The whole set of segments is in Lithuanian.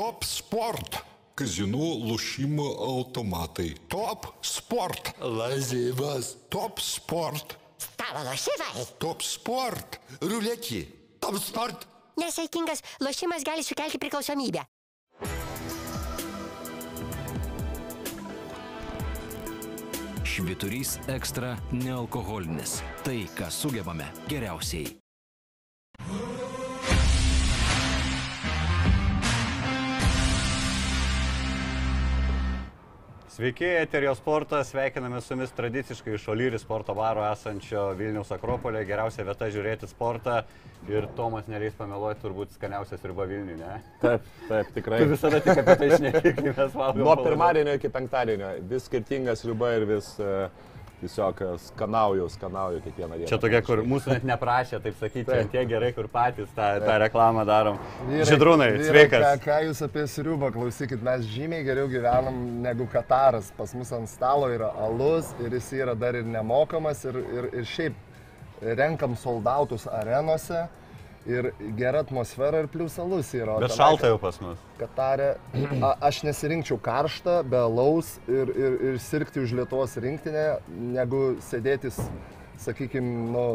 Top Sport. Kazinų lošimo automatai. Top Sport. Lazivas. Top Sport. Stalo lošimai. Top Sport. Ruletį. Top Sport. Nesaikingas lošimas gali sukelti priklausomybę. Šviturys ekstra nealkoholinis. Tai, ką sugebame geriausiai. Sveiki, Eterio sportas, sveikiname su jumis tradiciškai iš Olyri sporto baro esančio Vilniaus Akropolė, geriausia vieta žiūrėti sportą ir Tomas neleis pameluoti, turbūt skaniausias riba Vilniui, ne? Taip, taip, tikrai. Tu visada tik apie tai šneki, kai mes valgome. Nuo pirmadienio iki penktadienio vis skirtingas riba ir vis uh, tiesiog skanauju, skanauju kiekvieną dieną. Čia tokia, kur mūsų net neprašė, taip sakyti, taip. tie gerai, kur patys tą, tą reklamą darom. Vyrai- Židrūnai, vyrai, sveikas. Ką, ką jūs apie sriubą klausykit, mes žymiai geriau gyvenam negu Kataras. Pas mus ant stalo yra alus ir jis yra dar ir nemokamas ir, ir, ir šiaip renkam soldautus arenose ir gera atmosfera ir plius alus yra. Bet šalta jau pas mus. Katarė, a, aš nesirinkčiau karštą, be laus ir, ir, ir sirgti už Lietuvos rinktinę, negu sėdėtis, sakykime, nu,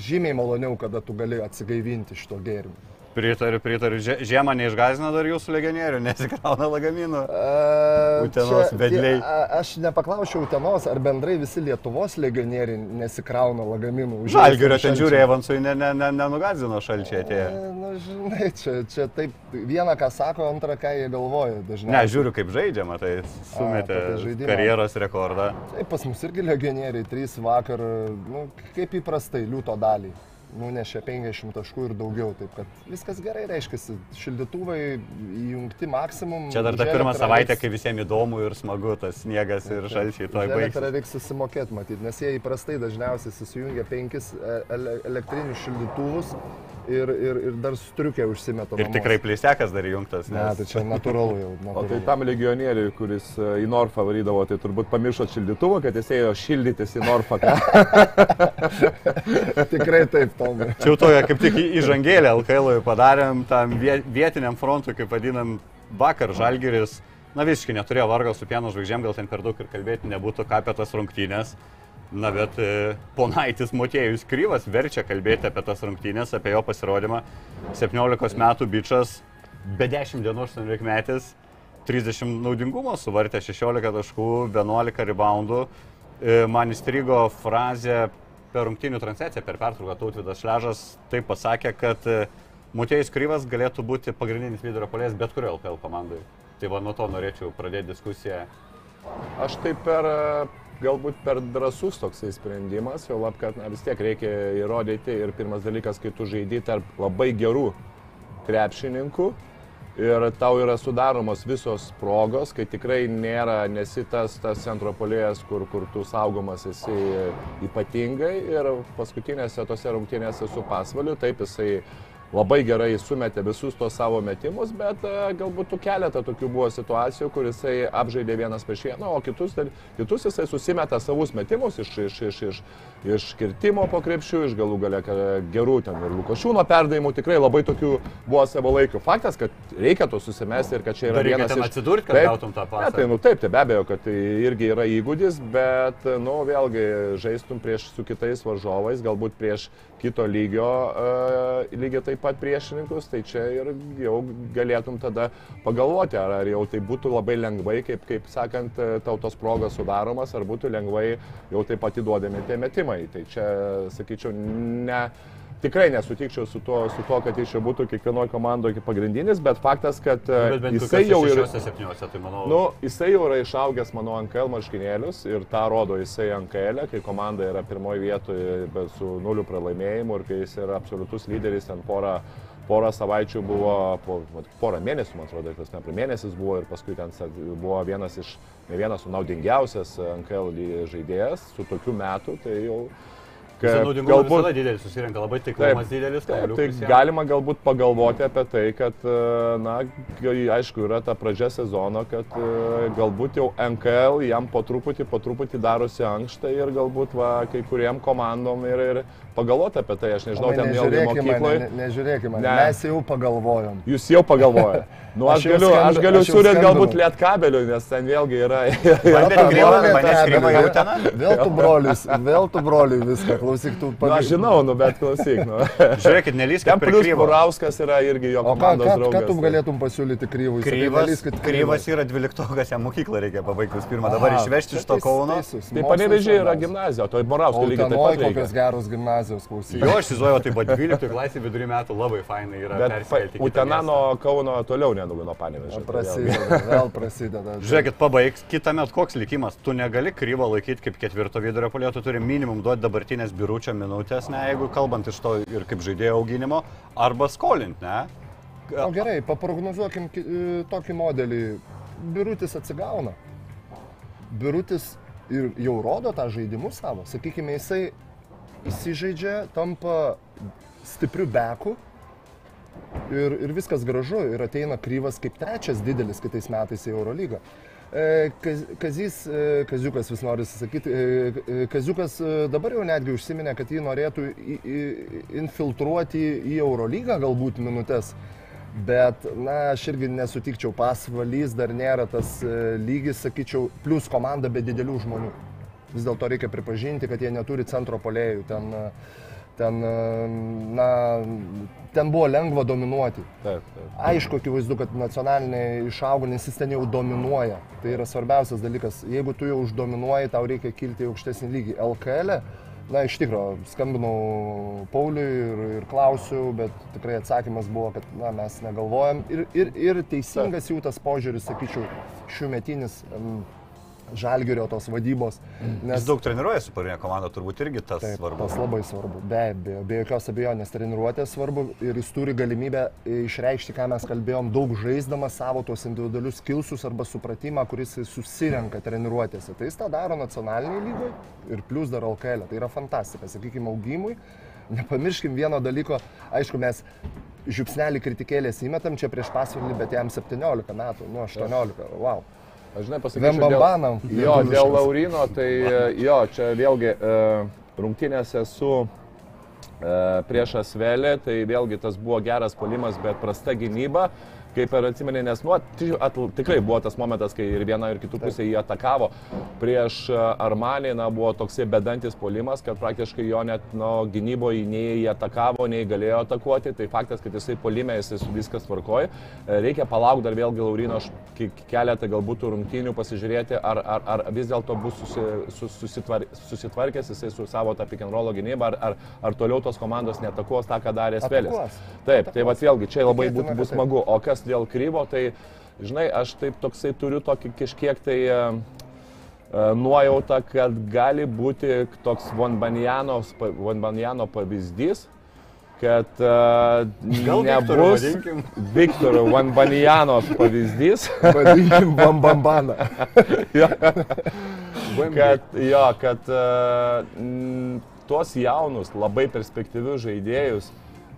žymiai maloniau, kada tu gali atsigaivinti šito gėrimo. Pritariu, pritariu. Žie- Žiemą neišgazina dar jūsų legionierių, nesikrauna lagaminų. E, Utenos čia- vedliai. tie- a- Aš nepaklausiau Utenos, ar bendrai visi Lietuvos legionieriai nesikrauna lagaminų. Žalgirio ten žiūri, Evansui ne, ne, ne, nenugazino šalčiai atėję. E, Na, žinai, čia, čia taip, viena ką sako, antra ką jie galvoja dažniausiai. Ne, žiūriu kaip žaidžiama, tai sumetė apie žaidimą. karjeros rekordą. Taip, pas mus irgi legionieriai, trys vakar, nu, kaip įprastai, liūto dalį. Nunešė 50 taškų ir daugiau, taip kad viskas gerai reiškia, šildytuvai įjungti maksimum. Čia dar ta savaitė, reiks- kai visiems įdomu ir smagu tas sniegas ir šalčiai toj baigsis. reiks susimokėti, matyt, nes jie įprastai dažniausiai susijungia penkis e, ele- elektrinius šildytuvus ir, ir, ir dar striukė užsimeta. Ir tikrai plėsekas dar įjungtas. Ne, Nes... tai čia natūralu jau. O tai natūralu. tam legionieriui, kuris e, į Norfą varydavo, tai turbūt pamiršot šildytuvą, kad jis ėjo šildytis į Norfą. Tikrai taip, Tomai. Čia jau tokia kaip tik į- įžangėlę LKL padarėm tam vie- vietiniam frontui, kaip vadinam, vakar Žalgiris. Na visiškai neturėjo vargo su pieno žvaigždėm, gal ten per daug ir kalbėti nebūtų ką apie tas rungtynės. Na bet e, ponaitis Motiejus Kryvas verčia kalbėti apie tas rungtynės, apie jo pasirodymą. 17 metų bičias, be 10 dienų 18 metais, 30 naudingumo, suvartė 16 taškų, 11 reboundų. E, Man įstrigo frazė per rungtynių transliaciją, per pertrauką Tautvidas Šležas taip pasakė, kad e, Motiejus Kryvas galėtų būti pagrindinis vidurio polės bet kurio LKL komandai. Tai va nuo to norėčiau pradėti diskusiją. Aš taip per, e, galbūt per drasus toksai sprendimas, jau lab, kad na, vis tiek reikia įrodyti ir pirmas dalykas, kai tu žaidži tarp labai gerų krepšininkų ir tau yra sudaromos visos progos, kai tikrai nėra, nesi tas, tas centro polėjas, kur, kur tu saugomas esi ypatingai. Ir paskutinėse tose rungtynėse su pasvaliu, taip jisai labai gerai sumetė visus tos savo metimus, bet e, galbūt keletą tokių buvo situacijų, kur jisai apžaidė vienas prieš vieną, o kitus, kitus jisai susimeta savus metimus iš, iš, iš, iš, iš kirtimo po krepšių, iš galų gale gerų ten ir Lukošiūno perdavimų, tikrai labai tokių buvo savo laikų. Faktas, kad reikia to susimesti ir kad čia yra Dar vienas iš... atsidurt, kad Taip. gautum tą pasą. Ne, tai nu taip, tai be abejo, kad tai irgi yra įgūdis, bet, nu, vėlgi, žaistum prieš su kitais varžovais, galbūt prieš kito lygio, uh, lygiai taip pat priešininkus, tai čia ir jau galėtum tada pagalvoti, ar, ar jau tai būtų labai lengvai, kaip, kaip sakant, e, tau tos progos sudaromas, ar būtų lengvai jau taip pat įduodami tie metimai. Tai čia, sakyčiau, ne. Tikrai nesutikčiau su tuo, su tuo kad jis čia būtų kiekvienoje komandoje pagrindinis, bet faktas, kad e, Bet bent jisai jau yra... 7, tai manau. Nu, jisai jau yra išaugęs mano NKL marškinėlius ir tą rodo jisai NKL, e, kai komanda yra pirmoje vietoje su nuliu pralaimėjimu ir kai jis yra absoliutus lyderis, ten porą, porą savaičių buvo, po, porą mėnesių, man atrodo, tas ne mėnesis buvo ir paskui ten buvo vienas iš, ne vienas, o naudingiausias NKL žaidėjas su tokiu metu, tai jau... Naudingumas visada didelis, susirenka labai taiklumas didelis. Taip, tai prisiema. galima galbūt pagalvoti apie tai, kad, e, na, aišku, yra ta pradžia sezono, kad e, galbūt jau NKL jam po truputį, po truputį darosi ankšta ir galbūt va, kai kuriem komandom ir, ir pagalvoti apie tai, aš nežinau, ten vėlgi mokykloje. ne, nežiūrėkime, Ne. mes jau pagalvojom. Jūs jau pagalvojate. Nu, aš, Aš galiu, skambinu- aš galiu siūlyti galbūt liet kabelių, nes ten vėlgi yra... Vėl- tu brolius, vėl tu broliui viską, klausyk, tu Nu, aš žinau, nu, bet klausyk. Nu. Žiūrėkit, nelyskit Ten plus. Burauskas yra irgi jo komandos ką, draugas. ką tu tai- galėtum pasiūlyti kryvui? Kryvas, kryvas yra dvyliktokas, jam mokyklą reikia pabaigti visų pirma. Dabar išvežti iš to Kauno. Tai panevežiai yra gimnazija, o to Burauskas lygiai taip pat. kokios geros gimnazijos klausyk. Jo, aš įsivaizduoju, tai buvo 12 klasė vidury metų labai fainai yra. Bet Utena nuo Kauno toliau nedaugiau nuo tai vėlgi. Prasideda, vėl prasideda. Žiūrėkit, pabaigs kitą metą koks likimas. Tu negali kryvo laikyti kaip ketvirto vidurio polio, tu turi minimum duoti dabartinės biuručio minutės, ne, jeigu kalbant iš to ir kaip žaidėjo auginimo, arba skolinti, ne. O gerai, paprognozuokim ki- e, tokį modelį. Birutis atsigauna. Birutis ir jau rodo tą žaidimu savo. Sakykime, jisai įsižaidžia, tampa stipriu beku ir, ir viskas gražu. Ir ateina kryvas kaip trečias didelis kitais metais į Eurolygą. E, Kaz- Kazys, e, Kaziukas vis nori sakyti, Kaziukas e, dabar jau netgi užsiminė, kad jį norėtų į- į- infiltruoti į Eurolygą galbūt minutės. Bet, na, aš irgi nesutikčiau, pasvalys dar nėra tas lygis, sakyčiau, plus komanda be didelių žmonių. Vis dėlto reikia pripažinti, kad jie neturi centro polėjų. Ten, ten, na, ten buvo lengva dominuoti. Taip, taip. Aišku, akivaizdu, kad nacionalinė išaugo, nes jis ten jau dominuoja. Tai yra svarbiausias dalykas. Jeigu tu jau uždominuoji, tau reikia kilti į aukštesnį lygį. LKL, na iš tikrųjų, skambinau Pauliui ir, ir klausiau, bet tikrai atsakymas buvo, kad na, mes negalvojam. Ir, ir, ir teisingas jų tas požiūris, sakyčiau, šiųmetinis um, žalgerio tos vadybos. Jis daug treniruojasi su pagrindinė komanda, turbūt irgi tas Taip, svarbu. tas labai svarbu. Be abejo, be jokios abejonės treniruotės svarbu ir jis turi galimybę išreikšti, ką mes kalbėjom, daug žaisdamas savo tos individualius skilsus arba supratimą, kuris susirenka treniruotėse. Tai jis tą daro nacionaliniai lygoje ir plus dar LKL. Tai yra fantastika, sakykime, augimui. Nepamirškim vieno dalyko, aišku, mes žiupsnelį kritikėlės įmetam čia prieš pasvalį, bet jam 17 metų, nu 18, wow. Aš žinai, pasakysiu. Vembambana, Dėl, jo, dėl. Laurino, tai e, jo, čia vėlgi e, rungtynėse su e, prieš Asvelį, tai vėlgi tas buvo geras polimas, bet prasta gynyba. Kaip ir atsimeni, nes nu, atl- tikrai buvo tas momentas, kai ir viena ir kitų pusė jį atakavo. Prieš e, Armanį na, buvo toksai bedantis polimas, kad praktiškai jo net nu, gynyboje nei jį atakavo, nei galėjo atakuoti. Tai faktas, kad jisai polime, jisai viskas tvarkoja. E, Reikia palaukti dar vėlgi Laurino keletą galbūt rungtynių pasižiūrėti, ar, ar, ar vis dėlto bus susi, sus, susitvar, susitvarkęs jisai su savo tą pick and roll gynybą, ar, ar, ar toliau tos komandos netakos tą, ką darė. Atakuos. Taip, tai va vėlgi čia labai būtų bus smagu. O kas dėl kryvo, tai žinai, aš taip toksai turiu tokį kažkiek tai e, e, nuojautą, kad gali būti toks Von Banjano, Von Banjano pavyzdys, kad uh, Gal nebus? Viktoro Van Banjano pavyzdys. Vadinkim bambambaną. Jo. kad, jo, kad uh, tuos jaunus, labai perspektyvius žaidėjus,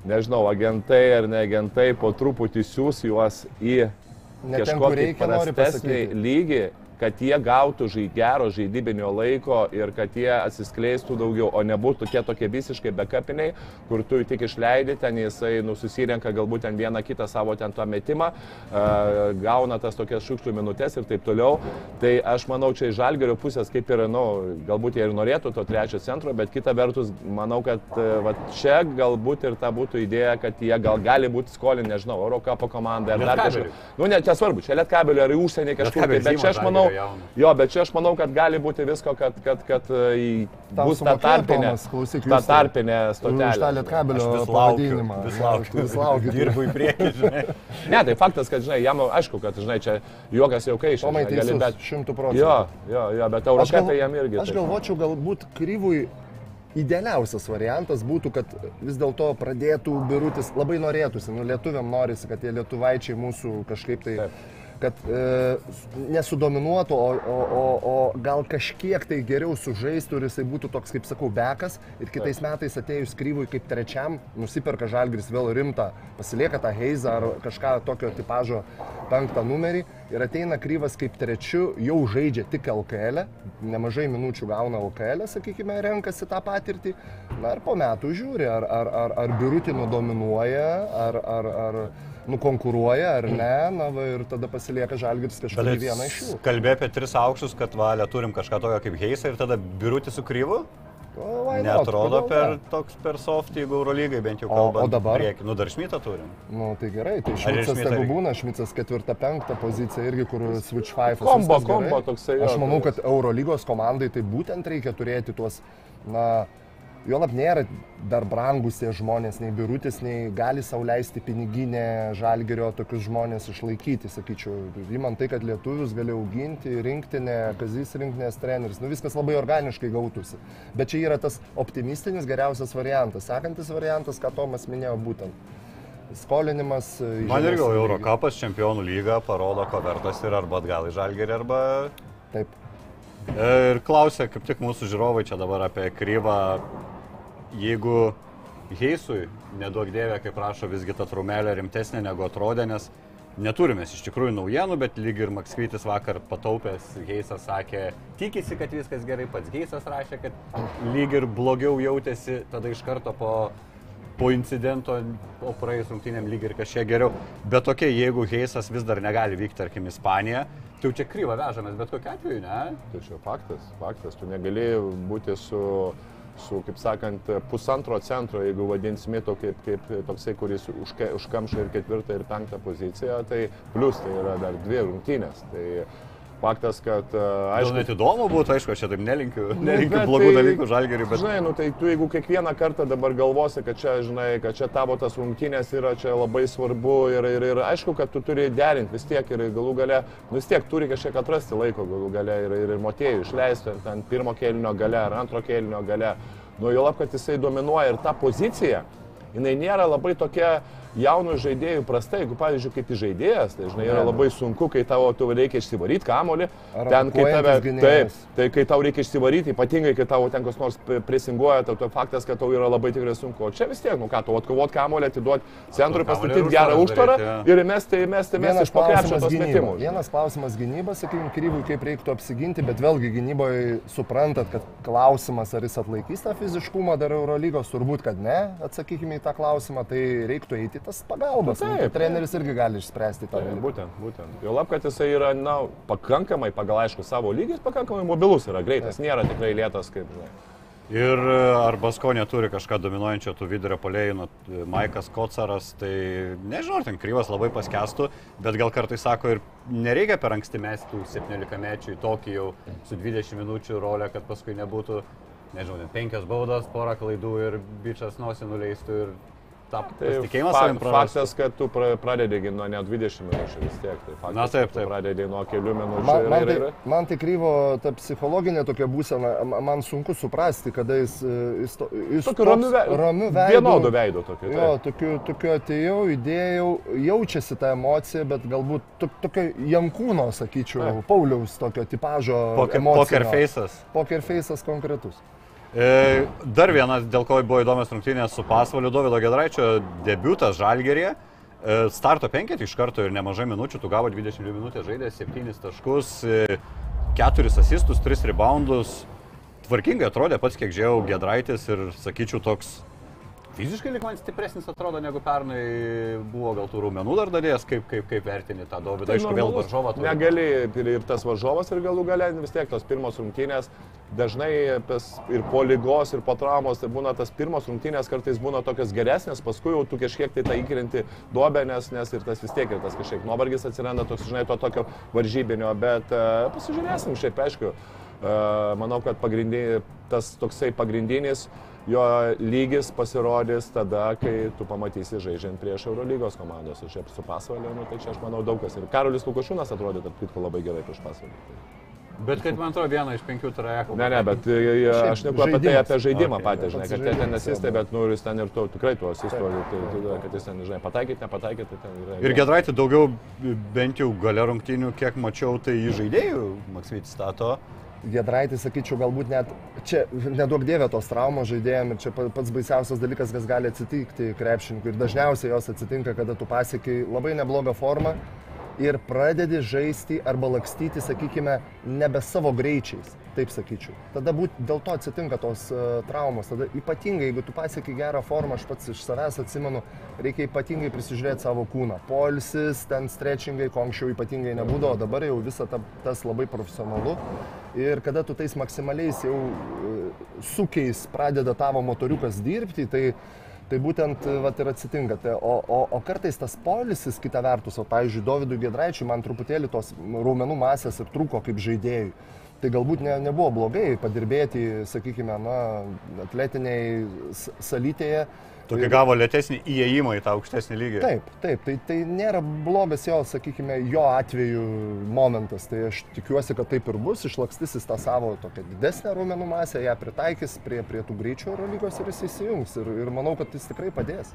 nežinau, agentai ar ne agentai, po truputį siūs juos į Ne ten, kur kažkokį prastesnį lygį, kad jie gautų žai, gero žaidybinio laiko ir kad jie atsiskleistų daugiau, o nebūtų tokie tokie visiškai bekapiniai, kur tu tik išleidi, ten jisai nususirenka galbūt ten vieną kitą savo ten tą metimą, uh, gauna tas tokias šiukšlių minutės ir taip toliau. Tai aš manau, čia iš žalgerio pusės kaip ir, nu, galbūt jie ir norėtų to trečio centro, bet kita vertus, manau, kad uh, va, čia galbūt ir ta būtų idėja, kad jie gal gali būti skolinti, nežinau, Eurocapo komandai ar dar kažkur. Nu, ne, nesvarbu, čia lietkabelio ar į užsienį kažkur, tai, bet čia aš manau, Jauną. jo, bet čia aš manau, kad gali būti visko, kad, kad, kad e, Tau bus ta tarpinė? Klausyk, ta tarpinė tą stotelė. lietkabelio Aš vis laukiu, pavadinimą. vis laukiu. Vis laukiu. Dirbu į priekį, žinai. Ne, tai faktas, kad, žinai, jam aišku, kad, žinai, čia juokas jau kai išėjo. teisus, šimtų procentų. Jo, jo, jo, bet Aš, Eurocapai jam irgi. aš taip. galvočiau, galbūt kryvui idealiausias variantas būtų, kad vis dėlto pradėtų birutis, labai norėtųsi, nu lietuviam norisi, kad tie lietuvaičiai mūsų kažkaip tai... Taip. Kad e, nesudominuotų, o, o, o, o gal kažkiek tai geriau sužaistų ir jisai būtų toks, kaip sakau, bekas ir kitais metais atėjus kryvui kaip trečiam, nusiperka žalgris vėl rimtą, pasilieka tą heizą ar kažką tokio tipožo penktą numerį ir ateina kryvas kaip trečiu, jau žaidžia tik LKL, nemažai minučių gauna LKL, sakykime, renkasi tą patirtį. Na ir po metų žiūri, ar, ar, ar, ar biurutį nudominuoja, ar, ar, ar, nukonkuruoja ar ne, na va, ir tada pasilieka žalgiris kažkurį vieną iš jų. Kalbė apie tris aukštus, kad valė turim kažką tokio kaip Heisa ir tada birutį su kryvu. O? Netrodo Kodėl per ne? toks per soft, jeigu Eurolygai bent jau O- kalbant. o dabar? Priekį. Nu dar šmitą turim. Nu, tai gerai, tai Šmicą tegu būna, Šmicas ketvirta, penkta pozicija irgi, kur Switch 5. Kombo, kombo toksai, Aš manau, tai- kad Eurolygos komandai tai būtent reikia turėti tuos, na, juolab nėra dar brangus tie žmonės, nei birutis, nei gali sauliaisti piniginę žalgerio tokius žmonės išlaikyti, sakyčiau. Įman tai, kad lietuvius gali auginti, rinktinė, kazys rinktinės treneris, nu viskas labai organiškai gautųsi. Bet čia yra tas optimistinis geriausias variantas. Sekantis variantas, ką Tomas minėjo būtent. Skolinimas. Man žemesnį lygį. Eurocapas čempionų lyga parodo, ko vertas ir arba atgal į žalgerį, arba... Taip. E, Ir klausia, kaip tik mūsų žiūrovai čia dabar apie kryvą. Jeigu Heisui, nedaug dėvė, kaip prašo, visgi ta trumelė rimtesnė negu atrodė, nes neturime iš tikrųjų naujienų, bet lyg ir Makskvytis vakar pataupęs, Heisas sakė, tikisi, kad viskas gerai, pats Heisas rašė, kad lyg ir blogiau jautėsi, tada iš karto po po incidento, o praėjus rungtynėm lyg ir kažkiek geriau. Bet tokia, jeigu Heisas vis dar negali vykti, tarkim, Ispaniją, tai jau čia kryva vežamės, bet kokiu atveju, ne? Tai čia faktas, faktas. Tu negali būti su, su kaip sakant, pusantro centro, jeigu vadins Mito kaip, kaip toksai, kuris užke, užkamša ir ketvirtą ir penktą poziciją, tai plus tai yra dar dvi rungtynės. Tai faktas, kad e, Aišku, aišku, net įdomu būtų, aišku, aš čia taip nelinkiu, Nu, nelinkiu bet blogų tai- dalykų žalgeriui, bet... Žinai, nu tai tu jeigu kiekvieną kartą dabar galvosi, kad čia, žinai, kad čia tavo tas rungtynės yra čia labai svarbu ir, ir, ir aišku, kad tu turi derinti vis tiek ir galų gale, nu vis tiek turi kažkiek atrasti laiko galų gale ir, ir, ir motėjų išleisti ant pirmo kėlinio gale ar antro kėlinio gale. Nu jo lab, kad jisai dominuoja ir ta pozicija, jinai nėra labai tokia jaunų žaidėjų prasta, jeigu, pavyzdžiui, kaip žaidėjas, tai žinai, yra labai sunku, kai tavo tu reikia išsivaryti kamolį, ten, kai tave, taip, tai kai tau reikia išsivaryti, ypatingai kai tavo ten kas nors p- presinguoja, tai to faktas, kad tau yra labai tikrai sunku. O čia vis tiek, nu ką, tu atkovot kamolį, atiduoti centrui, pastatyti ir gerą užtvarą užtvarą daryti, ir mesti, mesti, mesti iš pokrepšio tos metimus. Vienas klausimas gynyba, sakykime, kryvui, kaip reiktų apsiginti, bet vėlgi gynyboje suprantat, kad klausimas, ar jis atlaikys tą fiziškumą dar Eurolygos, turbūt, kad ne, atsakykime į tą klausimą, tai reiktų eiti tas pagalbas. Taip, tai treneris irgi gali išspręsti tą Tai, dalyką. būtent, būtent. Jo lab, kad jisai yra, na, pakankamai, pagal aišku, savo lygis, pakankamai mobilus yra greitas, nėra tikrai lėtas, kaip, žinai. Ir e, ar Baskonė turi kažką dominuojančio tų vidurio polėjų, nu, Maikas Kocaras, tai nežinau, ten kryvas labai paskestų, bet gal kartais sako ir nereikia per anksti mesti tų 17 mečių į tokį jau su 20 minučių rolę, kad paskui nebūtų, nežinau, penkios baudos, pora klaidų ir bičias nosį nuleistų ir tą Tai pasitikėjimą fa- savim prarastų. faktas, kad tu pra- pradedi nuo ne 20 minučių vis tiek. Tai faktas, Na, taip, taip. Pradedi nuo kelių minučių. Man, ir- man, ir- tai, man tai kryvo ta psichologinė tokia būsena, ma- man sunku suprasti, kada jis, e, jis, to, jis Tokiu ramiu ve- ramiu veidu. Vienodu veidu tokiu. Jo, tokiu, tokiu atėjau, įdėjau, jaučiasi ta emocija, bet galbūt to, tokio Jankūno, sakyčiau, Taip. Pauliaus tokio tipažo. Poker, poker face'as. Poker face'as konkretus. E, dar vienas, dėl ko buvo įdomios rungtynės su pasvaliu Dovido Gedraičio debutas Žalgerėje. E, starto penketį iš karto ir nemažai minučių, tu gavo 22 minutės žaidė, 7 taškus, 4 asistus, 3 reboundus. Tvarkingai atrodė pats, kiek žiūrėjau, Gedraitis ir sakyčiau toks fiziškai lik man stipresnis atrodo negu pernai buvo gal tų raumenų dar dalies, kaip, kaip, kaip vertini tą Dovydą, aišku, vėl varžovą turi. Negali ir, ir tas varžovas ir galų gale vis tiek tos pirmos rungtynės. Dažnai ir po lygos, ir po traumos, tai būna tas pirmos rungtynės kartais būna tokios geresnės, paskui jau tu kažkiek tai tą įkrenti duobę, nes, nes ir tas vis tiek ir tas kažkiek nuovargis atsiranda, toks, žinai, to tokio varžybinio, bet uh, pasižiūrėsim, šiaip aišku, manau, kad tas toksai pagrindinis jo lygis pasirodys tada, kai tu pamatysi žaidžiant prieš Eurolygos komandos. O šiaip su pasvaliu, nu, tai čia aš manau daug kas. Ir Karolis Lukošiūnas atrodė, tarp kitko, labai gerai prieš pasvalį. Bet kad man atrodo viena iš penkių trajekų. Ne, ne, bet e, e, aš neku apie tai, apie žaidimą Okay, patį, žinai, kad ten nesistai, jo. bet nu, jis ten ir to, tikrai tuo asisto, tai, tai, kad jis ten, žinai, pataikyti, nepataikyti, tai ten yra. Ir Gedraitį daugiau bent jau gale rungtynių, kiek mačiau, tai į žaidėjų Maksvytis stato. Gedraitis, sakyčiau, galbūt net čia nedaug dievė tos traumos žaidėjim ir čia pa- pats baisiausias dalykas, kas gali atsitikti krepšininkui. Ir dažniausiai jos atsitinka, kada tu pasiekiai labai neblogą formą ir pradedi žaisti arba lakstyti, sakykime, nebe savo greičiais, taip sakyčiau. Tada būt, dėl to atsitinka tos uh, traumos. Tada ypatingai, jeigu tu pasiekai gerą formą, aš pats iš savęs atsimenu, reikia ypatingai prisižiūrėti savo kūną. Polsis, ten stretchingai, ko anksčiau ypatingai nebūdavo, dabar jau visa ta, tas labai profesionalu. Ir kada tu tais maksimaliais jau uh, sukiais pradeda tavo motoriukas dirbti, tai Tai būtent vat, ir atsitinka. Tai, o, o, o kartais tas polisis, kita vertus, o pavyzdžiui, Dovydui Gedraičiui man truputėlį tos raumenų masės ir trūko kaip žaidėjui. Tai galbūt ne, nebuvo blogai padirbėti, sakykime, na, atletiniai salytėje. Tokį gavo lėtesnį įėjimą į tą aukštesnį lygį. Taip, taip, tai, tai nėra blogas jo, sakykime, jo atveju momentas. Tai aš tikiuosi, kad taip ir bus, išlakstysis tą savo tokią didesnę raumenų masę, ją pritaikys prie, prie tų greičių Eurolygos ir jis įsijungs. Ir, ir manau, kad jis tikrai padės.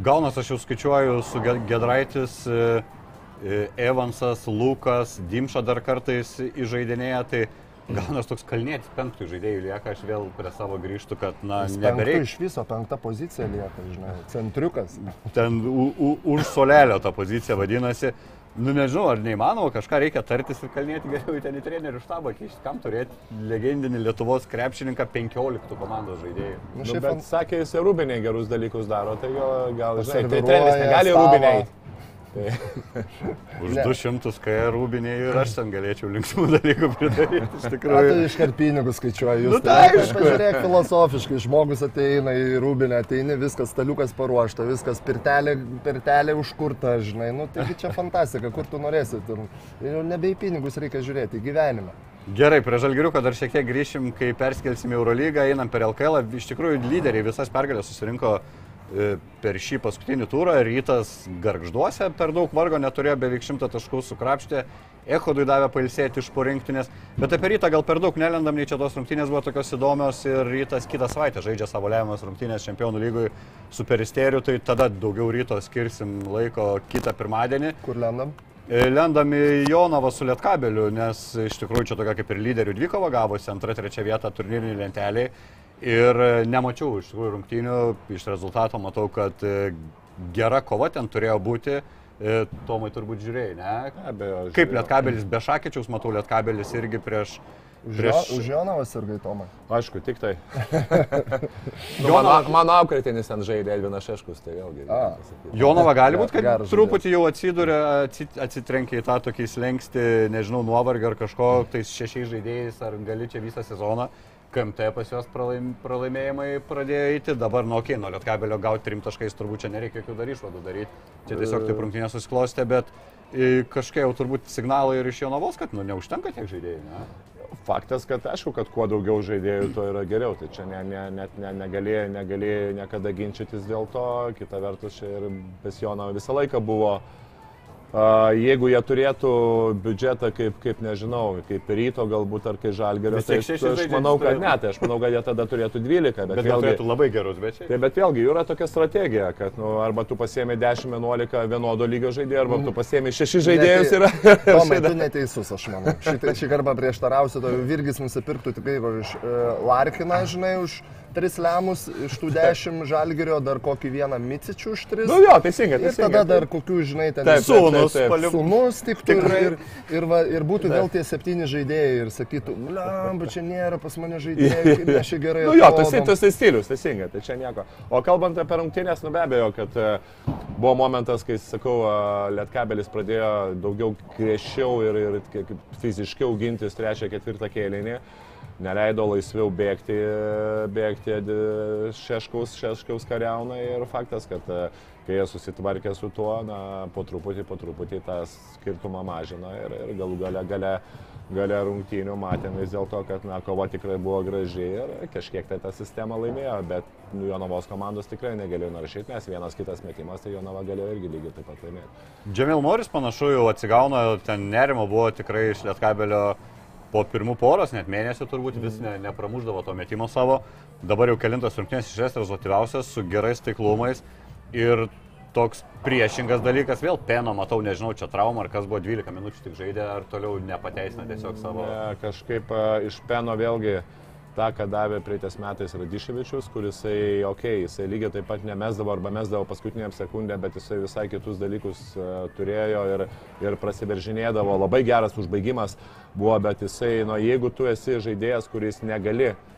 Gaunas aš jau skaičiuoju su Ge- Gedraitis, e, Evansas, Lukas, Dimša dar kartais įžaidinėja, tai gaunas toks kalnėtis penktų žaidėjų lieka, aš vėl prie savo grįžtu, kad, na, nebereikia. iš viso penkta pozicija lieka, žinai, centriukas. Ten už solelio ta pozicija vadinasi. Nu nežinau, ar neįmanoma, kažką reikia tartis ir kalnėti geriau į ten į trenerių štabą, kišti, kam turėti legendinį Lietuvos krepšininką 15 komandos žaidėjų. Nu, Nu, šiaip bet fan- sakė, jis ir rūbiniai gerus dalykus daro, tai jo, gal, žinai, tai treneris negali savo. Rūbiniai. Už Ne. 200 kai rūbiniai ir aš ten galėčiau linksmų dalykų pridaryti, iš A, tu tikrųjų. iškart pinigus skaičiuoji. Jūs Nu, tai aišku. Žiūrėk filosofiškai, žmogus ateina į rūbinę, ateini, viskas, staliukas paruošta, viskas, pirtelė, pirtelė užkurta, žinai. Nu, taigi čia fantastika, kur tu norėsi. Ir jau nebe į pinigus reikia žiūrėti, į gyvenimą. Gerai, prie Žalgiriuko dar šiek tiek grįšim, kai perskelsim į Eurolygą, einam per LKL. Iš tikrųjų, lyderiai visas pergalės susirinko per šį paskutinį turą. Rytas garžduose per daug vargo neturėjo, beveik šimtą taškų sukrapštė. Echodui davė pailsėti iš po rinktinės. Bet apie rytą gal per daug nelendam, nei čia tos rungtynės buvo tokios įdomios ir rytas kitą savaitę žaidžia savo lemiamas rungtynės čempionų lygui su peristeriu, tai tada daugiau ryto skirsim laiko kitą pirmadienį. Kur lendam? E, Lendam į Jonavą su Lietkabeliu, nes iš tikrųjų čia tokia kaip ir lyderių dvikova gavosi antrą, trečią vietą turnyrinį lentelį. Ir e, nemačiau iš tikrųjų rungtynių, iš rezultato matau, kad e, gera kova ten turėjo būti. E, Tomai turbūt žiūrėjai, ne? Abejo, Kaip. Lietkabelis be Šakyčiaus, matau Lietkabelis irgi prieš... Už, prieš... jo, už Jonavas ir Gaitomą. Aišku, tik tai. Nu, Jonava- mano, mano auklėtinis ten žaidė Edvinas Šeškus, tai vėlgi. Jonava gali būti, kad Geras truputį jau atsidūrė, atsit- atsitrenkia į tą tokį slengsti, nežinau, nuovargį ar kažko, tais šešiais žaidėjais, ar gali čia visą sezoną. KMT pas juos pralaim, pralaimėjimai pradėjo eiti, dabar nuo Kino Lietkabelio gauti trim taškais turbūt čia nereikia jokių dar išvadų daryti. Čia tiesiog taip rungtynės susiklostė, bet e, kažkaip jau turbūt signalai ir iš Jonavos, kad nu, neužtenka tiek žaidėjų. Ne? Faktas, kad aišku, kad kuo daugiau žaidėjų, tuo yra geriau. Tai čia ne, ne, net ne, negali, negali niekada ginčytis dėl to. Kita vertus, čia ir Besjono visą laiką buvo. A, jeigu jie turėtų biudžetą kaip, kaip nežinau, kaip ryto galbūt ar kaip žalgerio, tai aš žaidėjus manau, kad ne, tai aš manau, kad jie tada turėtų 12, bet, Bet jie vėlgi, turėtų labai gerus, čia. Tai bet vėlgi, yra tokia strategija, kad nu, arba tu pasiemi 10-11 vienodo lygio žaidėjų, arba tu pasiemi 6 žaidėjus ir... Tomai, tu neteisus, aš manau. Šitą šį kartą prieštarausiu, to Virgis nusipirktų tikrai va, iš uh, Larkiną, žinai, už 3 lemus, iš tų 10 žalgerio dar kokį vieną micičių už 3. Nu jo, teisingai, Ir teisingai. tada dar kokių, žinai, ten Taip, Sūnus, taip, taip. Sūnus tik ir, Tikrai. ir, ir, va, ir būtų vėl tie septyni žaidėjai ir sakytų, lemba, čia nėra pas mane žaidėjai, mes čia gerai. Nu jo, tas atrodom." tas tai stilius, teisingai, tai čia nieko. O kalbant apie rungtynės, nu be abejo, kad e, buvo momentas, kai, sakau, e, Lietkabelis pradėjo daugiau griežčiau ir, ir fiziškiau gintis trečią, ketvirtą kėlinį. Neleido laisviau bėgti, bėgti e, šeškaus, šeškaus kariauna ir faktas, kad e, kai jie susitvarkė su tuo, na, po truputį, po truputį tą skirtumą mažino ir, ir galų gale, gale, gale rungtynių matėm vis dėlto, kad na, kova tikrai buvo graži ir kažkiek tai tą sistemą laimėjo, bet nu, Jonavos komandos tikrai negalėjo naršyti, nes vienas kitas metimas, tai Jonava galėjo irgi lygiai taip pat laimėti. Džemil Moris panašu jau atsigauna, ten nerimo buvo tikrai iš Lietkabelio po pirmų poros, net mėnesio turbūt vis ne, nepramuždavo to metimo savo. Dabar jau kelintas rungtynės išės rezultatyviausias su gerais taiklumais. Ir toks priešingas dalykas, vėl peno, matau, nežinau, čia trauma, ar kas buvo 12 minučių tik žaidė, ar toliau nepateisina tiesiog savo... Ne, kažkaip iš Peno vėlgi tą, ką davė praeitais metais Radiševičius, kuris, okei, okay, jisai lygiai taip pat nemesdavo arba mesdavo paskutiniam sekundę, bet jisai visai kitus dalykus uh, turėjo ir, ir prasiveržinėdavo. Labai geras užbaigimas buvo, bet jisai, nu, jeigu tu esi žaidėjas, kuris negali uh,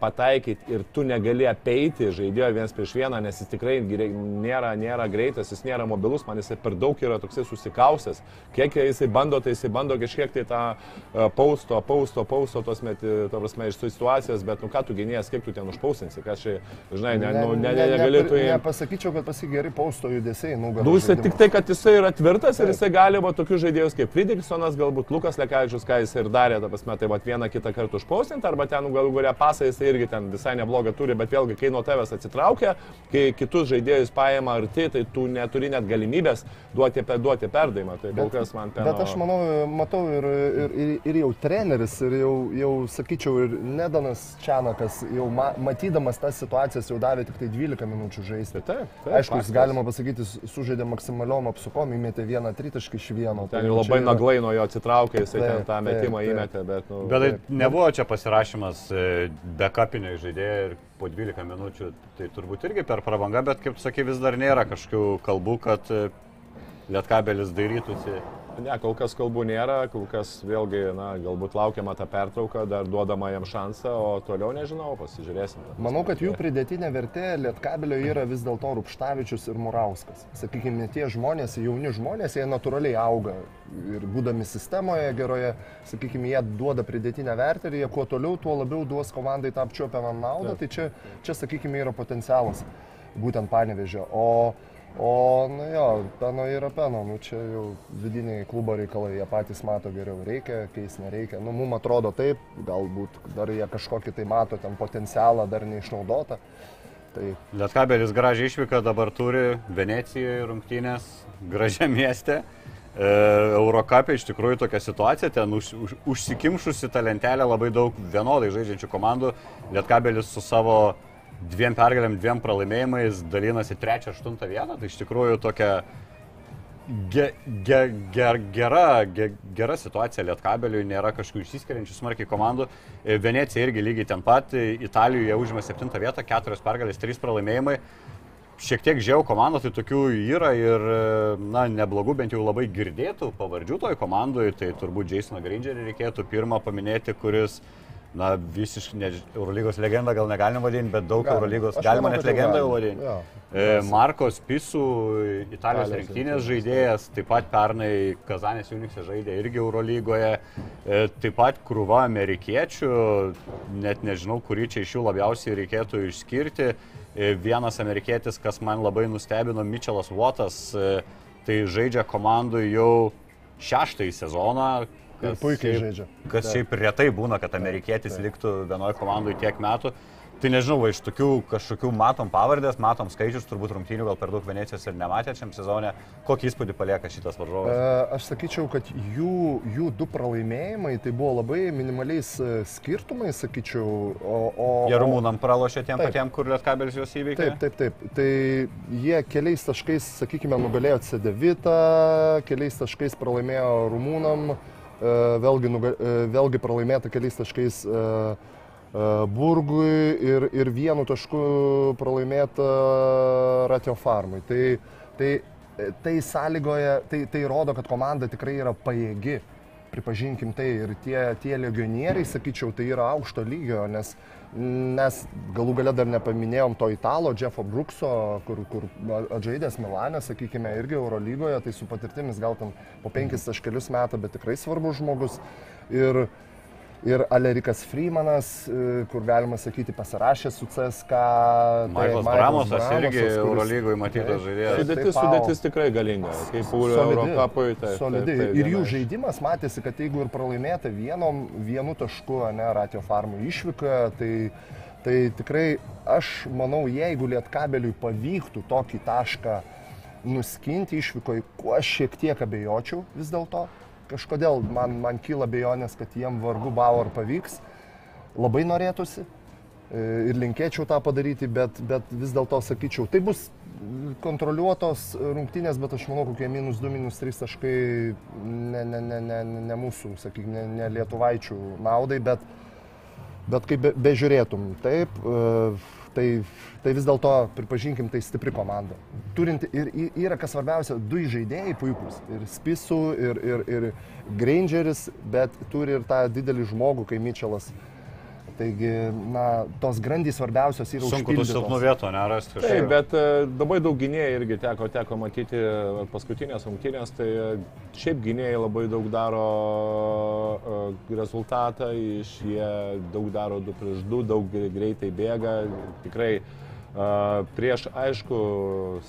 pataikyti ir tu negali apeiti žaidėjo vienas prieš vieną, nes jis tikrai nėra, nėra greitas, jis nėra mobilus, man jisai per daug yra toksai susikausęs. Kiek jisai bando, tai jisai bando kažkiek tai tą e, pausto, pausto, pausto, tos meti, to prasme, iš situacijos, bet nu ką tu gynėjas, kiek tu ten užpausinsi, ką čia, žinai, ne, nu, ne, ne, negali tu... Nepasakyčiau, kad pasigeri pausto judesiai, nu gal. Nu, jisai tik tai, kad jisai yra tvirtas ir jisai gali va tokius žaidėjus kaip Fridriksonas, galbūt Lukas Lekavičius, ką jis ir darė, ta prasme, tai va vieną kitą kartą užpausinti, arba ten nu, galų kuria pasą jisai irgi ten visai neblogą turi, bet vėlgi, kai nuo tavęs atsitraukia, kai kitus žaidėjus paima arti, tai tu neturi net galimybės duoti, duoti perdavimą. Tai kol kas man ten. Bet aš manau, matau ir, ir, ir, ir jau treneris, ir jau, jau sakyčiau, ir Nedanas Čianakas, jau ma, matydamas tas situacijas, jau davė tik tai 12 minučių žaisti. Taip, taip, Aišku, jis galima pasakyti, sužaidė maksimaliom apsukom, įmetė vieną tritaškį iš vieno. Ten jau labai yra... naglai nuo jo atsitraukė, jisai taip, ten tą metimą taip. įmetė, bet... Nu, bet tai nebuvo čia pasirašymas e, bekapinio žaidėjo ir po 12 minučių, tai turbūt irgi per prabangą, bet kaip sakai, vis dar nėra kažkokių kalbų, kad e, Lietkabelis dairytųsi Ne, kol kas kalbų nėra, kol kas vėlgi, na, galbūt laukiama tą pertrauką, dar duodama jam šansą, o toliau nežinau, pasižiūrėsim. Manau, kad jų pridėtinė vertė Lietkabelio yra vis dėlto Rupštavičius ir Murauskas. Sakykime, tie žmonės, jauni žmonės, jie natūraliai auga ir būdami sistemoje geroje, sakykime, jie duoda pridėtinę vertę ir jie kuo toliau, tuo labiau duos komandai tą apčiopiamą naudą, tai čia, čia, sakykime, yra potencialas būtent panevežio. O O, nu jo, peno yra peno, nu čia jau vidiniai klubo reikalai, jie patys mato geriau, reikia, keis nereikia. Nu, mums atrodo taip, galbūt dar jie kažkokį tai mato ten potencialą dar neišnaudotą. Tai... Lietkabelis gražiai išvyka dabar turi Venecijoje rungtynės, gražia mieste. E, Eurocapė iš tikrųjų tokia situacija, ten už, už, užsikimšusi ta lentelė labai daug vienodai žaidžiančių komandų. Lietkabelis su savo dviem pergalėm, dviem pralaimėjimais dalinasi trečią, aštuntą vietą. Tai iš tikrųjų tokia ge, ge, ger, gera, ge, gera situacija Lietkabeliui, nėra kažkokių išsiskiriančių smarkiai komandų. E, Venecija irgi lygiai ten pat, Italijoje užima septintą vietą, keturios pergalės, trys pralaimėjimai. Šiek tiek žiau komandų, tai tokių yra ir, na, neblogų, bent jau labai girdėtų pavardžių toj komandai, tai turbūt Jasoną Grangerį reikėtų pirmą paminėti, kuris uh, na, visiškai, ne, Eurolygos legenda gal negalim vadinti, bet daug Gal. Eurolygos Aš galima manau, net legendą jau vadinti. Ja. E, Markos Pisų, Italijos Italijos rinktinės žaidėjas, taip pat pernai Kazanės Unikse žaidė irgi Eurolygoje, e, taip pat krūva amerikiečių, net nežinau, kurį čia iš jų labiausiai reikėtų išskirti. E, vienas amerikietis, kas man labai nustebino, Mitchellas Wattas, e, tai žaidžia komandų jau šeštąjį sezoną, Ir puikiai šiaip, žaidžia. Kas taip. šiaip retai būna, kad amerikietis taip. liktų vienoje komandoje tiek metų. Tai nežinau, va, iš tokių kažkokių matom pavardės, matom skaičius, turbūt rungtynių gal per daug Venecijos ir nematė šiam sezonė. Kokį įspūdį palieka šitas varžovas? E, aš sakyčiau, kad jų, jų du pralaimėjimai tai buvo labai minimaliais e, skirtumais, sakyčiau. O, o, jie rumūnam pralošė tiem taip, patiem, kur Lietkabelis juos įveikė? Taip, taip, taip. Tai jie keliais taškais, sakykime, nugalėjo C9, keliais taškais pralaimėjo rumūnam. E, vėlgi, e, vėlgi pralaimėta keliais taškais e, Burgui ir, ir vienu tašku pralaimėta Ratio Farmui. Tai, tai, tai sąlygoja, tai, tai rodo, kad komanda tikrai yra pajėgi pripažinkim tai, ir tie, tie legionieriai, sakyčiau, tai yra aukšto lygio, nes mes galų gale dar nepaminėjom to italo, Jeffo Brookso, kur, kur atžaidęs Milanė, sakykime, irgi Eurolygoje, tai su patirtimis gal ten po penkis taškelius metą, bet tikrai svarbus žmogus. Ir, ir Alerikas Freemanas, e, kur galima sakyti pasirašė su CSK. Maiklas tai Bramosas irgi Eurolygoje matytas žaidėjas. Sudėtis, sudėtis tikrai galinga, kaip Eurocapui. Tai, solidi. Tai, tai, ir jų žaidimas matėsi, kad jeigu ir pralaimėta vienom, vienu tašku, ne, Ratio Farmų išvykoje, tai, tai tikrai aš manau, jeigu Lietkabeliui pavyktų tokį tašką nuskinti išvykoje, kuo šiek tiek abejočiau vis dėlto, kažkodėl man, man kyla bejonės, kad jiem vargu Bauer pavyks. Labai norėtųsi e, ir linkėčiau tą padaryti, bet, bet vis dėlto sakyčiau, tai bus kontroliuotos rungtynės, bet aš manau, kokie minus 2, minus 3 taškai ne, ne, ne, ne, ne mūsų, sakykime, ne, ne lietuvaičių naudai, bet Bet kaip be, bežiūrėtum, taip, e, tai, tai vis dėlto, pripažinkim, tai stipri komanda. Turinti ir ir yra, kas svarbiausia, du žaidėjai puikūs. Ir Spisų, ir, ir, ir Grangeris, bet turi ir tą didelį žmogų, kai Mitčelas. Taigi, na, tos grandys svarbiausios yra Sunku tų užpildytos. silpnų vietų nerasti. Taip, bet e, labai daug gynėjų irgi teko, teko matyti e, paskutinės rungtynės, tai e, šiaip gynėjai labai daug daro e, rezultatą, iš jie daug daro 2 prieš 2, daug gre- greitai bėga, tikrai e, prieš aišku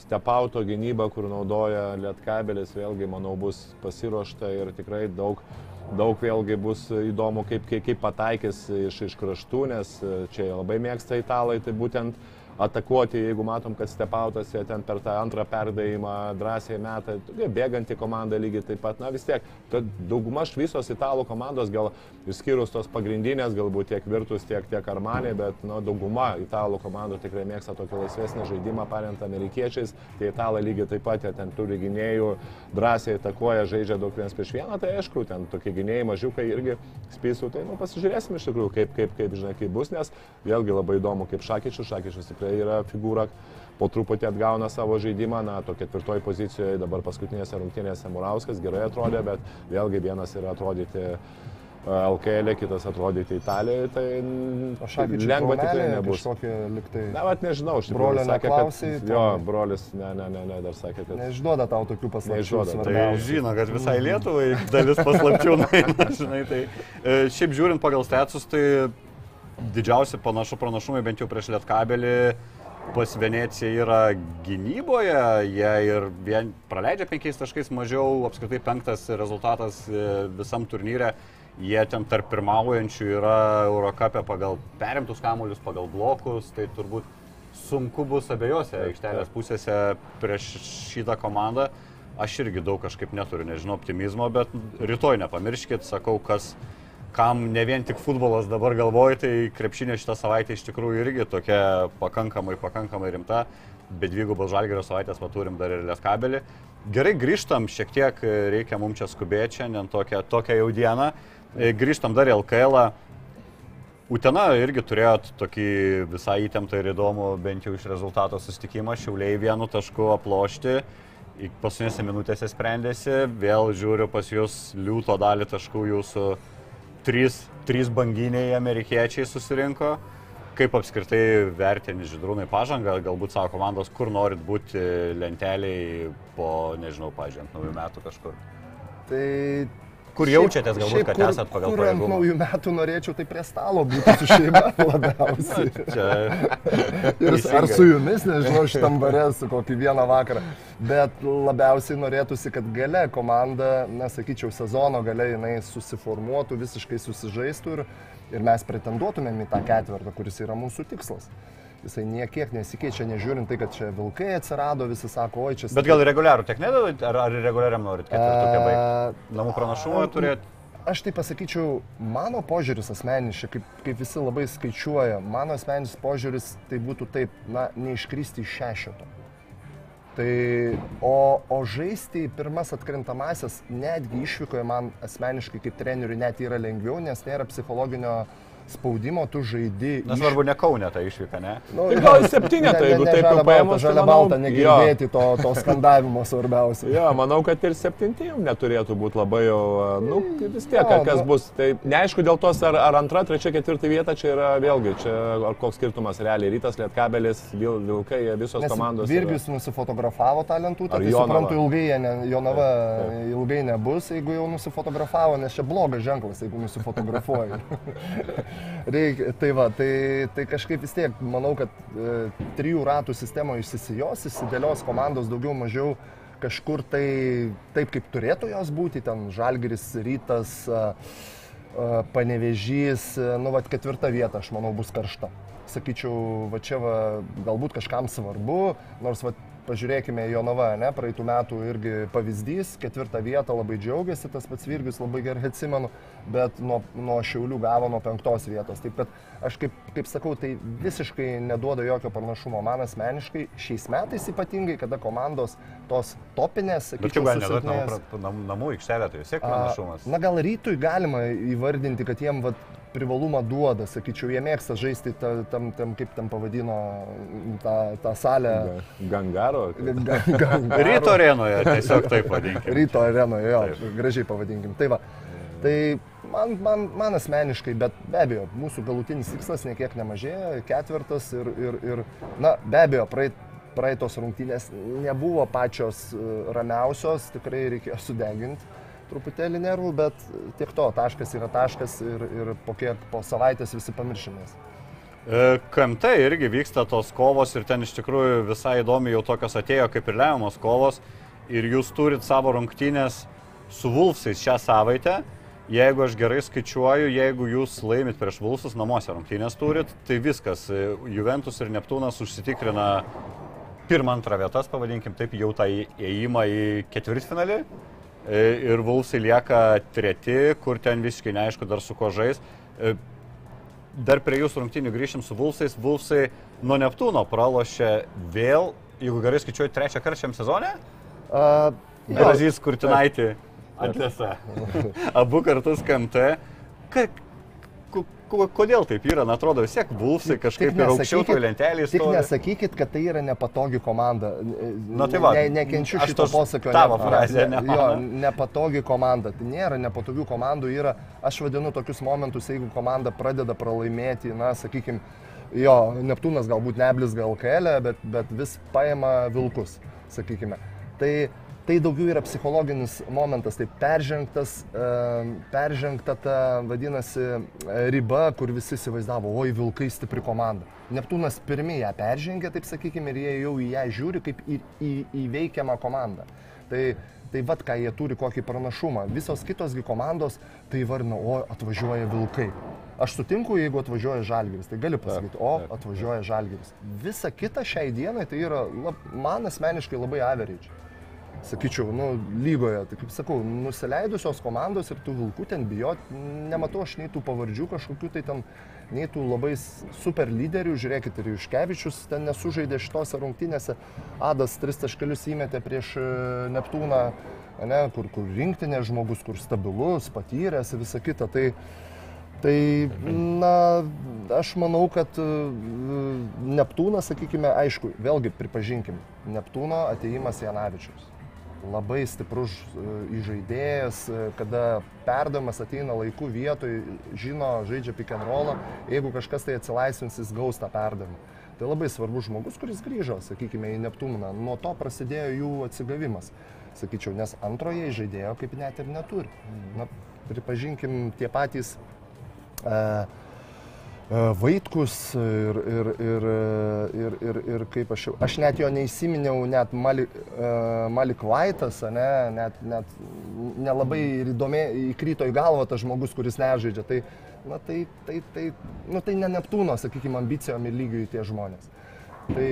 stepauto gynybą, kur naudoja lietkabelis, vėlgi manau bus pasiruošta ir tikrai daug Daug vėlgi bus įdomu, kaip, kaip, kaip pataikys iš, iš kraštų, nes e, čia labai mėgsta italai, tai būtent atakuoti, jeigu matom, kad stepautas ten per tą antrą perdavimą drąsiai tokia bėganti komanda lygiai taip pat, na vis tiek, ta dauguma visos italų komandos, gal išskyrus tos pagrindinės, galbūt tiek Virtus, tiek, tiek Armanė, bet nu, dauguma italų komandų tikrai mėgsta tokį laisvesnį žaidimą, paremtą amerikiečiais, tie italai lygiai taip pat, jie ten turi gynėjų, drąsiai atakuoja, žaidžia daug vienas prieš vieną, tai aišku, ten tokie gynėjai mažiukai irgi spėsiu, tai nu, pasižiūrėsim iš tikrųjų, kaip, kaip, kaip, žinai, kaip bus, nes vėlgi labai įdomu, kaip Šakyčius, Šakyčius tikrai yra figūra, po truputį atgauna savo žaidimą, na, to ketvirtoji pozicijoje dabar paskutinėse rungtynėse Murauskas gerai atrodė, bet vėlgi vienas yra atrodyti LKL, kitas atrodyti Italijoje, tai lengva tikrai nebus. Kažkokie liktai. Na, vat nežinau, iš tikrųjų. Sakė, kad, Jo, brolis, ne, ne, ne, ne, dar sakė, kad... Neišduoda tau tokių paslapčių. Neišduoda, tai Tai žino, kad visai Lietuvai dalis paslapčių nueina, žinai. Tai e, šiaip žiūrint pagal statsus, tai didžiausi panašu pranašumai bent jau prieš Lietkabelį pas Veneciją yra gynyboje, jie ir vien praleidžia penkiais taškais mažiau, apskritai penktas rezultatas e, visam turnyre. Jie ten tarp pirmaujančių yra Eurocapė pagal perimtus kamuolius, pagal blokus, tai turbūt sunku bus abiejose aikštelės pusėse prieš šitą komandą. Aš irgi daug kažkaip neturiu, nežinau, optimizmo, bet rytoj nepamirškit, sakau, kas, kam ne vien tik futbolas dabar galvoju, tai krepšinė šitą savaitę iš tikrųjų irgi tokia pakankamai, pakankamai rimta, bet dvigubos žalgerio savaitės paturim dar ir lietkabelį. Gerai, grįžtam, šiek tiek reikia mums čia skubėti šiandien tokią, tokią jau dieną. E, Grįžtam dar į LKL. -ą. Utena irgi turėjot tokį visai įtemptą ir įdomų, bent jau iš rezultato susitikimą, šiauliai vienu tašku aplošti, paskutinėse minutėse sprendėsi, vėl žiūriu pas jūs liūto dalį taškų jūsų trys, trys banginiai amerikiečiai susirinko. Kaip apskritai vertini žydrūnai pažangą, galbūt savo komandos, kur norit būti lenteliai po, nežinau, pažiūrėjant, naujų metų kažkur. Tai Kur jaučiatės galbūt, šiaip kad kur- esat pagal Kur pajėgumą? naujų metų norėčiau tai prie stalo būti su šeima labiausiai. Čia Ir s- ar su jumis, nežinau, šitam barė su kokį vieną vakarą. Bet labiausiai norėtųsi, kad gale komanda, na, sakyčiau, sezono gale jinai susiformuotų, visiškai susižaistų ir, ir mes pretenduotumėm į tą ketvirtą, kuris yra mūsų tikslas. Jisai niekiek nesikeičia, nežiūrint tai, kad čia vilkai atsirado, visi sako, oi čia... Bet gal reguliarų tiek nedavot, ar, ar reguliariam norit ketvirtukę baigti? A, Namų pranašumą turėt? Aš tai pasakyčiau, mano požiūris asmeniškai, kaip, kaip visi labai skaičiuoja, mano asmeninis požiūris tai būtų taip, na, neiškristi iš šešito. Tai, o, o žaisti pirmas atkrintamasias, netgi išvykoje man asmeniškai kaip treneriui net yra lengviau, nes nėra psichologinio spaudimo, tu žaidi. Nesvarbu, ne Kaune ta išvyka, ne? Nu, Tai gal septynetą, jeigu taip jau paėmus, tai Žalia balta, negirdėti to, to skandavimo svarbiausia. Jo, manau, kad ir septinti jau neturėtų būti labai jau, nu, vis tiek, Jo, kas nu- bus. Tai neaišku dėl tos, ar, ar antra, trečia, ketvirta vieta čia yra vėlgi, čia ar koks skirtumas realiai. Rytas, Lietkabelis, Vil, Vilkai, visos Nes komandos. yra- Virgis nusifotografavo tą lentutę, Ar tai suprantu, ilgai jie ne, Jonava Taip, taip. ilgai nebus, jeigu jau nusifotografavo, nes čia blogas ženklas, jeigu nusifotografuoji. Reikia, tai va, tai, tai kažkaip vis tiek, manau, kad e, trijų ratų sistemoje išsisijos, įsidėlios komandos daugiau mažiau kažkur tai taip, kaip turėtų jos būti, ten Žalgiris, Rytas, a, a, Panevežys, a, nu, va, ketvirta vieta, aš manau, bus karšta. Sakyčiau, va čia va, galbūt kažkam svarbu, nors va, pažiūrėkime į Jonavą, ne, praeitų metų irgi pavyzdys, ketvirtą vietą labai džiaugiasi, tas pats Virgis labai gerai atsimenu, bet nuo, nuo Šiaulių gavo nuo penktos vietos. Taip kad aš kaip, kaip sakau, tai visiškai neduoda jokio pranašumo man asmeniškai, šiais metais ypatingai, kada komandos tos topinės, sakyčiau, neduoti susilpnės. namų, namų, aikštelę, tai vis tiek A, pranašumas. Na gal rytui galima įvardinti, kad jiem vat, privalumą duoda, sakyčiau, jie mėgsta žaisti ta, tam, tam, kaip tam pavadino, tą, tą salę. Ga- Gangaro. Ga- ga- Ryto arenoje, tiesiog taip vadinkime. Ryto arenoje, jo, gražiai pavadinkim. Tai va, tai man, man, man asmeniškai, bet be abejo, mūsų galutinis tikslas niekiek nemažėja, ketvirtas ir, ir, ir na, be abejo, praeit, praeitos rungtynės nebuvo pačios e, ramiausios, tikrai reikėjo sudeginti truputėlį nervų, bet tiek to, taškas yra taškas ir, ir po kiek, po savaitės visi pamiršimės. E, KMT irgi vyksta tos kovos ir ten iš tikrųjų visai įdomi jau tokios atėjo kaip ir lemiamos kovos. Ir jūs turit savo rungtynės su Vulfsais šią savaitę. Jeigu aš gerai skaičiuoju, jeigu jūs laimit prieš Vulfsus, namuose rungtynės turit, tai viskas. E, Juventus ir Neptūnas užsitikrina pirmą, antrą vietas, pavadinkim taip, jau tą įėjimą į ketvirtfinalį. E, Ir Vulfsai lieka treti, kur ten visiškai neaišku dar su ko žais. E, Dar prie jūsų rungtynių grįšim su Vulfsais. Vulfsai nuo Neptūno pralošė vėl, jeigu gerai skaičiuoju, trečią kartą šiam sezone. Uh, Grazys Kurtinaitį atlėsa. Abu kartus KMT. Ka, kodėl taip yra? Na, atrodo, vis tiek Vulfsai kažkaip ir aukščiau toj lentelėje Tik stovi. nesakykit, kad tai yra nepatogi komanda. Na, tai va, ne, nekenčiu šito posakio. tavo frazė, ne, jo, nepatogi komanda. Tai nėra nepatogių komandų. Yra, aš vadinu tokius momentus, jeigu komanda pradeda pralaimėti, na, sakykime, jo, Neptūnas galbūt neblis gal kelė, bet, bet vis paima vilkus, sakykime. Tai Tai daugiau yra psichologinis momentas, tai peržengtas, peržengta ta, vadinasi, e, riba, kur visi įsivaizdavo, oi vilkai stipri komanda. Neptūnas pirmie ją peržengė, taip sakykime, ir jie jau į ją žiūri kaip į, į, įveikiamą komandą. Tai, tai vad, ką jie turi, kokį pranašumą. Visos kitosgi komandos tai varna, o atvažiuoja vilkai. Aš sutinku, jeigu atvažiuoja žalgeris, tai gali pasakyti, o atvažiuoja žalgeris. Visa kita šiai dienai tai yra, man asmeniškai labai average sakyčiau, nu, lygoje, tai kaip sakau, nusileidusios komandos ir tų vilkų ten bijot, nematau aš nei tų pavardžių kažkokių tai ten, nei tų labai super lyderių, žiūrėkit, ir Juškevičius ten nesužaidė šitose rungtynėse, Adas tris taškelius įmetė prieš e, Neptūną, ne, kur, kur rinktinė žmogus, kur stabilus, patyręs ir visa kita. Tai, Tai, na, aš manau, kad e, Neptūnas, sakykime, aišku, vėlgi pripažinkim, Neptūno ateimas Janavičius. Labai stiprus e, įžaidėjas, e, kada perdavimas ateina laiku vietoj, žino, žaidžia pick and rollą, jeigu kažkas tai atsilaisvins, jis gaus tą perdavimą. Tai labai svarbus žmogus, kuris grįžo, sakykime, į Neptūną. Nuo to prasidėjo jų atsigavimas, sakyčiau, nes antroje žaidėjo kaip net ir neturi. Na, pripažinkim, tie patys e, Vaitkus ir, ir, ir, e, ir, ir, ir kaip aš jau, aš net jo neįsiminiau, net Malik, e, Malik Vaitas, ne, net, net nelabai ir įdomiai įkrito į galvą tas žmogus, kuris nežaidžia. Tai, na, tai, tai, tai, nu, tai ne Neptūno, sakykime, ambicijom ir lygiui tie žmonės. Tai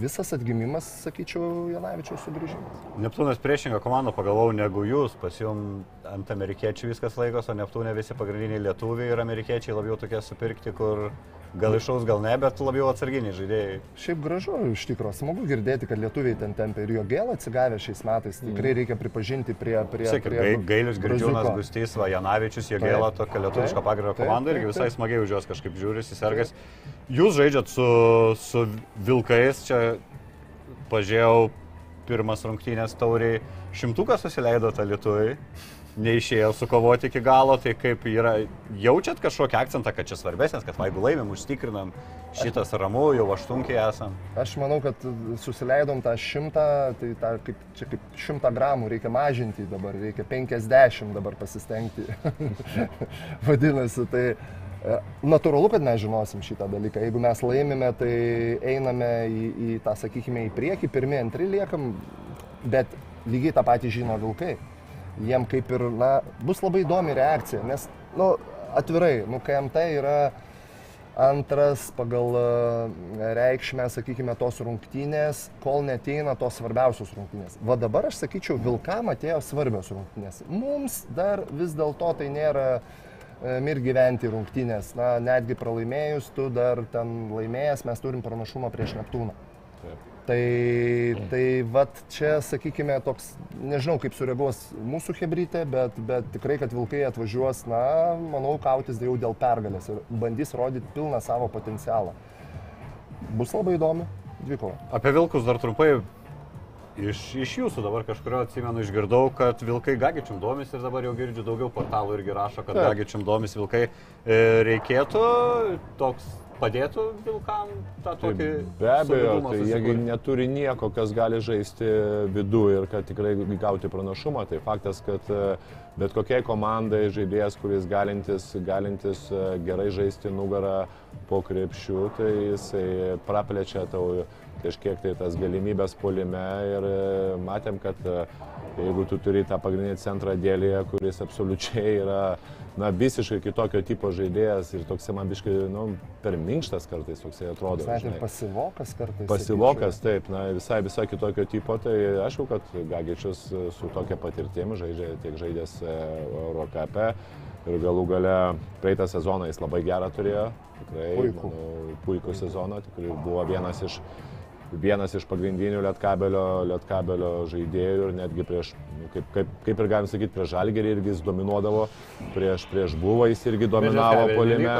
visas atgimimas, sakyčiau, Janavičiaus sugrįžimas. Neptūnas priešingą komandą pagalvojau negu jūs, pas jum ant amerikiečių viskas laikos, o Neptūne visi pagrindiniai lietuviai ir amerikiečiai labiau tokie supirkti, kur gal išaus, gal ne, bet labiau atsarginiai žaidėjai. Šiaip gražu, iš tikrųjų, smagu girdėti, kad lietuviai ten tempia ir jo gėlą atsigavę šiais metais. Tikrai reikia pripažinti prie... prie, Sakė, prie gai, Gailius Girdžiūnas. Gustys, Vajanavičius, Taip. Jogėla, tokia pagrindo taip, komanda irgi visai smagiai už juos kažkaip žiūri, sergas. Jūs žaidžiat su, su Vilkais, čia pažiūrėjau pirmas rungtynės tauriai, šimtuką susileido tą lietuvai, neišėjo sukovoti iki galo, tai kaip yra, jaučiat kažkokį akcentą, kad čia svarbesnis, kad jeigu laimim, užtikrinam, šitas ramu, jau aštunkiai esam. Aš manau, kad susileidom tą šimtą, tai tą, kaip, čia kaip šimtą gramų reikia mažinti dabar, reikia 50 dabar pasistengti. Vadinasi, tai e, natūralu, kad mes žinosim šitą dalyką. Jeigu mes laimime, tai einame į, į tą, sakykime, į priekį, pirmie, antri liekam, bet lygiai tą patį žino vilkai. Jiem kaip ir, na, bus labai įdomi reakcija, nes, nu, atvirai, nu, KMT yra antras pagal e, reikšmę, sakykime, tos rungtynės, kol neteina tos svarbiausios rungtynės. Va dabar aš sakyčiau, vilkam atėjo svarbios rungtynės. Mums dar vis dėlto tai nėra e, mir gyventi rungtynės. Na, netgi pralaimėjus, tu dar ten laimėjęs, mes turim pranašumą prieš Neptūną. Tai, tai vat čia, sakykime, toks, nežinau, kaip sureaguos mūsų hebrytė, bet, bet tikrai, kad vilkai atvažiuos, na, manau, kautis jau dėl pergalės ir bandys rodyti pilną savo potencialą. Bus labai įdomi dvikova. Apie vilkus dar trumpai. Iš, iš jūsų dabar kažkurio atsimenu išgirdau, kad vilkai gagičiam domis ir dabar jau girdžiu daugiau portalų irgi rašo, kad gagičiam domis vilkai. E, reikėtų toks padėtų vilkam tą Tai tokį be abejo, tai susikurt. neturi nieko, kas gali žaisti vidų ir kad tikrai gauti pranašumą. Tai faktas, kad e, bet kokiai komandai žaidėjas, kuris galintis, galintis e, gerai žaisti nugarą po krepšių, tai jisai praplečia tau kažkiek tai tas galimybės polime ir e, matėm, kad jeigu tu turi tą pagrindinį centrą dėlėje, kuris absoliučiai yra na, visiškai kitokio tipo žaidėjas ir toks man biškai, nu, per minkštas kartais toksai atrodo. Net ir pasivokas kartais. Pasivokas, taip, na, visai, visai kitokio tipo, tai aišku, kad Gagičius su tokia patirtimi žaidžia tiek žaidęs e, Eurocape ir galų gale praeitą sezoną jis labai gerą turėjo, tikrai Puikų. manau, puikų sezoną, tikrai buvo vienas iš, vienas iš pagrindinių lietkabelio, lietkabelio žaidėjų ir netgi prieš, nu, kaip, kaip, kaip ir galim sakyti, prieš Žalgerį irgi jis dominuodavo, prieš, prieš buvo jis irgi dominavo polime.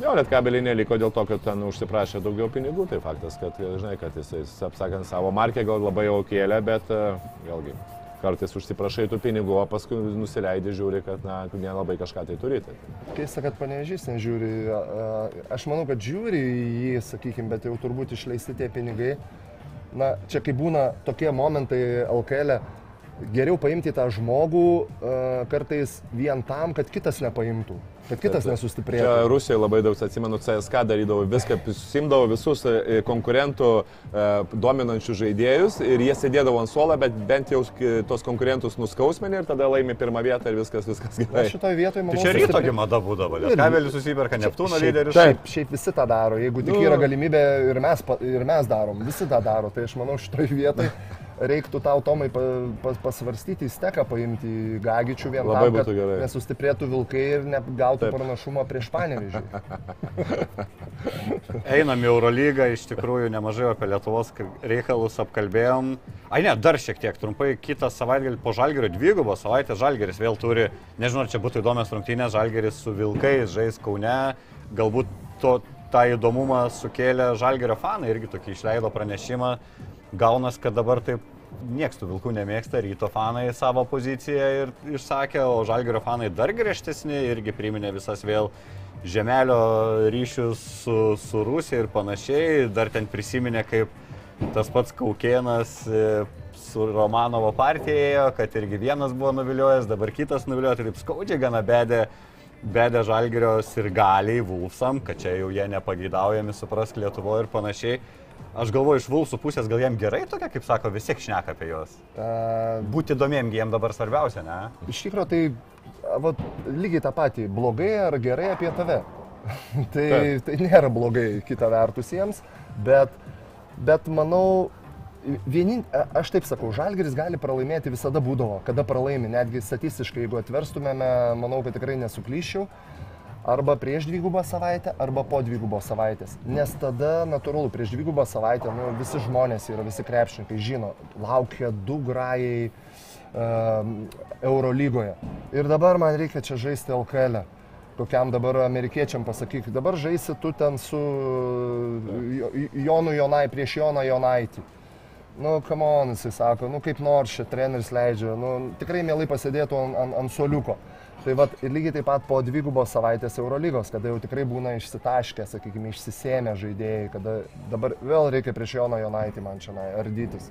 Jo, net kabeliai neliko dėl to, kad ten užsiprašė daugiau pinigų, tai faktas, kad, žinai, kad jisai, apsakant, savo markę gal labai jau kėlė, bet e, vėlgi, kartais užsiprašai tų pinigų, o paskui nusileidži, žiūri, kad, na, nelabai kažką tai turi. Tai. Keista, kad panevežys nežiūri. Aš manau, kad žiūri į jį, sakykime, bet jau turbūt išleisti tie pinigai. Na, čia kai būna tokie momentai LKL, e, geriau paimti tą žmogų kartais vien tam, kad kitas nepaimtų, kad kitas Čia nesustiprėtų. Rusijai labai daug, atsimenu, CSK darydavo viską, simdavo visus e, konkurentų e, dominančių žaidėjus ir jie sėdėdavo ant suolo, bet bent jau tos konkurentus nuskausminė ir tada laimi pirmą vietą ir viskas, viskas Na, gerai. šitoje vietoje, manau, Tai čia ryto sustipri- gimada būdavo. Lietkabelį susiperka Neptūno lyderis. Šiaip, šiaip visi tą daro, jeigu tik Nu. yra galimybė ir mes, ir mes darom, visi tą daro. Tai aš manau, šitoje vietoje reiktų tau Tomai pa, pa, pasvarstyti, įsteką paimti į Gagičių vien Labai tam, kad būtų gerai. nesustiprėtų vilkai ir negautų Taip. pranašumą prieš panevižį. Einam į Eurolygą, iš tikrųjų nemažai apie Lietuvos reikalus apkalbėjom. Ai ne, dar šiek tiek trumpai, kitą savaitgalį po Žalgerio dvigubą savaitę Žalgeris vėl turi, nežinau, ar čia būtų įdomios rungtynės, Žalgeris su Vilkais žais Kaune, galbūt to, tą įdomumą sukėlė Žalgerio fanai, irgi tokį išleido pranešimą, gaunas, kad dabar taip nieks tų Vilkų nemėgsta, ryto fanai savo poziciją ir išsakė, o Žalgerio fanai dar griežtesni irgi priminė visas vėl žemelio ryšius su, su Rusija ir panašiai. Dar ten prisiminė, kaip tas pats Kaukienas e, su Romanovo partija ėjo, kad irgi vienas buvo nuviliojęs, dabar kitas nuviliojo, tai taip skaudžiai gana bedė. Bedė žalgerio ir galiai Vulfsam, kad čia jau jie nepageidaujami, suprask Lietuvoje ir panašiai. Aš galvoju, iš Vulfsų pusės gal jiem gerai tokia, kaip sako, vis tiek šneka apie juos. Uh, Būti įdomiem, jiem dabar svarbiausia, ne? iš tikrųjų, tai vat, lygiai tą patį, blogai ar gerai apie tave. tai, tai nėra blogai kita vertus jiems, bet, bet manau, Vienin, aš taip sakau, Žalgeris gali pralaimėti visada būdavo, kada pralaimi, netgi statistiškai, jeigu atverstumėme, manau, kad tikrai nesuklyščiau, arba prieš dvigubą savaitę, arba po dvigubos savaitės. Nes tada, natūralu, prieš dvigubą savaitę nu, visi žmonės yra, visi krepšininkai žino, laukia du grajai um, Eurolygoje. Ir dabar man reikia čia žaisti LKL. -ę. Kokiam dabar amerikiečiam pasakyk, dabar žaisi tu ten su Jo- Jonu Jonai prieš Joną Jonaitį. Nu, kamon, jisai sako, nu kaip nors čia treneris leidžia, nu tikrai mielai pasėdėtų ant, ant, ant soliuko. Tai vad ir lygiai taip pat po dvigubos savaitės Eurolygos, kada jau tikrai būna išsitaškę, sakykime, išsisėmę žaidėjai, kada dabar vėl reikia prieš Joną Jonaitį man čia ardytis.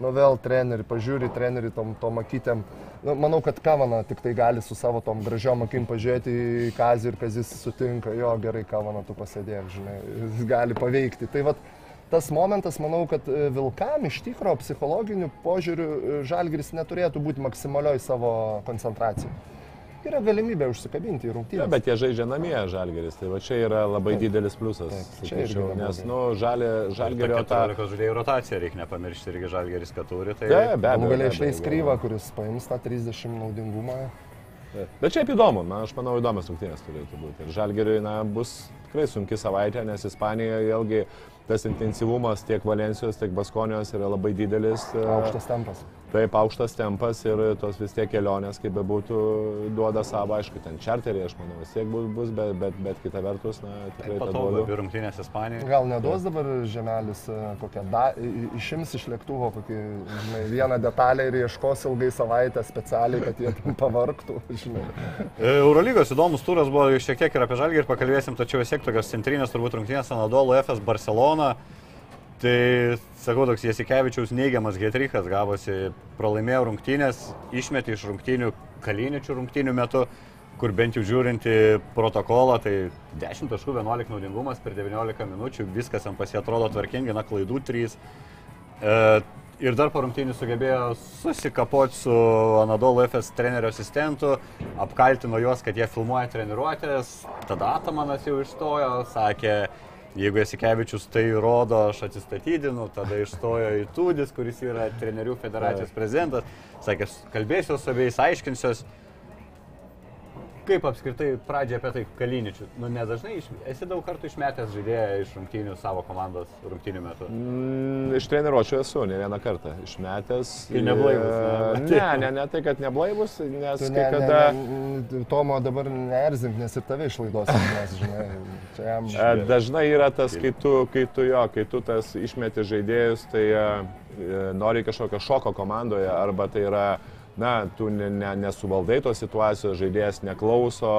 Nu vėl treneri, pažiūri treneri tom, tom akytėm. Nu, manau, kad Kavana tik tai gali su savo tom gražiom akim pažiūrėti į Kazį ir Kazis sutinka, jo gerai Kavana tu pasėdėk, žinai, jis gali paveikti. Tai vad tas momentas, manau, kad e, Vilkam iš tikro psichologiniu požiūriu e, Žalgris neturėtų būti maksimalioj savo koncentracijai. Yra galimybė užsikabinti į Ja, rungtynės. bet jie žaidžia namie žalgeris, tai va čia yra labai didelis pliusas. Taip, čia irgi nes, nu, žalė, žalgerio tą... 14 žaidėjų rotaciją reikia nepamiršti irgi Žalgeris, kad turi. Tai... Be, be abejo. be išleis kryvą, kuris paims tą 30 naudingumą. Bet šiaip įdomu, na, aš manau, įdomios rungtynės turėtų būti. Ir Žalgeriui, na, bus tikrai sunki savaitė, nes Ispanija vėlgi tas intensyvumas tiek Valencijos, tiek Baskonijos yra labai didelis. Aukštas tempas. Taip, aukštas tempas ir tos vis tiek kelionės, kaip bebūtų, duoda savo, aišku, ten čarteriai, aš manau, vis tiek bus, bus bet, bet, bet kita vertus, na, tikrai ta Patogu, abi rungtynės Ispanijoje. Gal neduos dabar žemelis e, kokią, da, išims iš lėktuvo kokį, žinai, vieną detalę ir ieškos ilgai savaitę specialiai, kad jie pavarktų, žinai. E, Eurolygos įdomus turas buvo šiek tiek ir apie žalgį ir pakalbėsim, tačiau vis tiek tokios centrinės turbūt rungtynės Anadolu FS Barcelona. Tai, sakau, toks Jasikevičiaus neigiamas getrikas gavosi, pralaimėjo rungtynės, išmetė iš rungtynių kaliničių rungtynių metu, kur bent jau žiūrinti protokolą, tai 10 taškų 11 naudingumas per 19 minučių, viskas ant pasie atrodo tvarkingai, na klaidų 3. E, ir dar po rungtynių sugebėjo susikapoti su Anadolu FS trenerio asistentu, apkaltino juos, kad jie filmuoja treniruotės, tada Atamanas jau išstojo, sakė, jeigu Esikevičius tai rodo, aš atsistatydinu, tada išstojo į Tūdis, kuris yra trenerių federacijos prezidentas, sakė, kalbėsiu su abiejais, aiškinsiuos. Kaip apskritai pradžia apie tai kaliničių? Nu, nedažnai iš... esi daug kartų išmetęs žaidėją iš rungtynių savo komandos rungtynių metu. Mm, Iš treniruočio esu ne vieną kartą išmetęs. Kai neblaivus, ne? Ne, ne, ne tai, kad neblaivus, nes Tu kai ne, kada... ne, ne, Tomo dabar neerzink, nes ir tave išlaidos, nes, žinai, čia jam... Dažnai yra tas, kai tu, kai tu jo, kai tu tas išmeti žaidėjus, tai e, e, nori kažkokio šoko komandoje, arba tai yra, na, tu ne, ne, nesuvaldai tos situacijos, žaidėjas neklauso,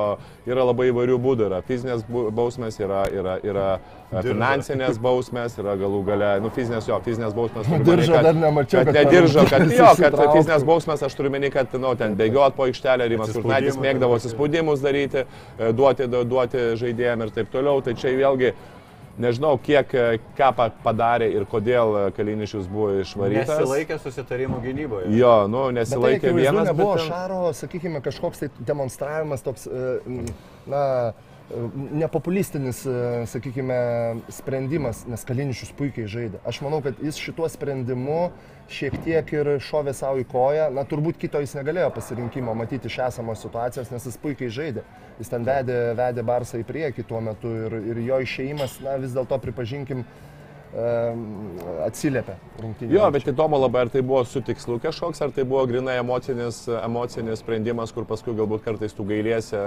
yra labai įvairių būdų, yra fizinės bausmės, yra, yra, yra e, finansinės bausmės, yra galų gale, nu, fizinės jo, fizinės bausmės. Diržo kad- dar nemačiau, Kad kad nediržo, kad jo, kad fizinės bausmės, aš turiu meni, kad, nu, ten bėgiot po aikštelę, Rimas Kurtaitis mėgdavo atsispaudimus daryti, e, duoti, du- duoti žaidėjim ir taip toliau. Tai čia vėlgi, nežinau, kiek, e, ką pa- padarė ir kodėl e, Kalinišius buvo išvarytas. Nesilaikė susitarimų gynyboje. Jo, nu, Bet tai nesilaikė vienas. nebuvo bet ten- Šaro, sakykime, kažkoks tai demonstravimas toks, e, na, nepopulistinis, sakykime, sprendimas, nes Kalinišius puikiai žaidė. Aš manau, kad jis šituo sprendimu šiek tiek ir šovė savo į koją. Na, turbūt kito jis negalėjo pasirinkimo matyti iš esamos situacijos, nes jis puikiai žaidė. Jis ten vedė, vedė Barsą į priekį tuo metu ir, ir jo išėjimas, na, vis dėlto pripažinkim, em, atsiliepia rungtynėje. Jo, bet įdomu labai, ar tai buvo su tikslu kažkoks, ar tai buvo grinai emocinis, emocinis sprendimas, kur paskui galbūt kartais tu gailėsi,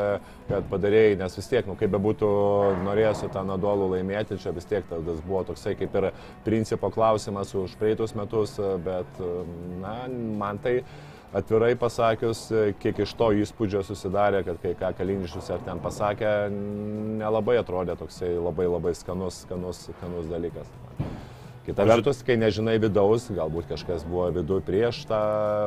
kad padarėjai, nes vis tiek, nu, kaip bebūtų norėjusi tą nadolų laimėti, čia vis tiek tas buvo toksai kaip ir principo klausimas už praeitus metus, bet, na, man tai atvirai pasakius, kiek iš to įspūdžio susidarė, kad kai ką Kalinišius ar ten pasakė, nelabai atrodė toksai labai labai skanus, skanus, skanus dalykas. Kita vertus, kai nežinai vidaus, galbūt kažkas buvo viduje prieš tą,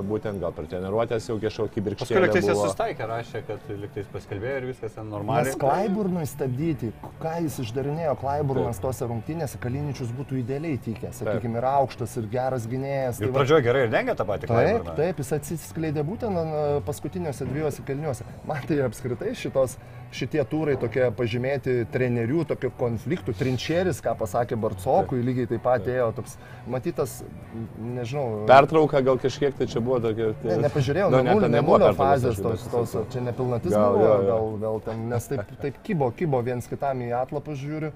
būtent gal per treniruotės jau kažkokį Paskui birkštį. liktais jis sustaikė, rašė, kad liktais paskelbėjo ir viskas ten normaliai. Nes Klaiburnui stabdyti, ką jis išdarinėjo Klaiburnas tose rungtynėse, Kaliničius būtų idealiai tikęs, sakykime, ir aukštas, ir geras gynėjas. Ir tai pradžioje gerai ir dengia tą patį Taip, Klaiburną. taip, jis atsiskleidė būtent paskutiniuose dviejose kalniuose. Man tai apskritai šitos, šitie turai tokie pažymėti trenerių, tokių konfliktų. Trinčeris, ką pasakė Barcokui, lygiai taip pat ėjo toks, matytas, nežinau. Pertrauka gal kažkiek tai čia buvo tokia. Ne, nepažiūrėjau, Nu, ne, ne, ten ne, nebuvo nulio pertraukos, fazės, tos, tos, čia nepilnatis Gal, buvo, gal, gal ten, nes taip, taip kybo, kybo viens kitam į atlapus žiūriu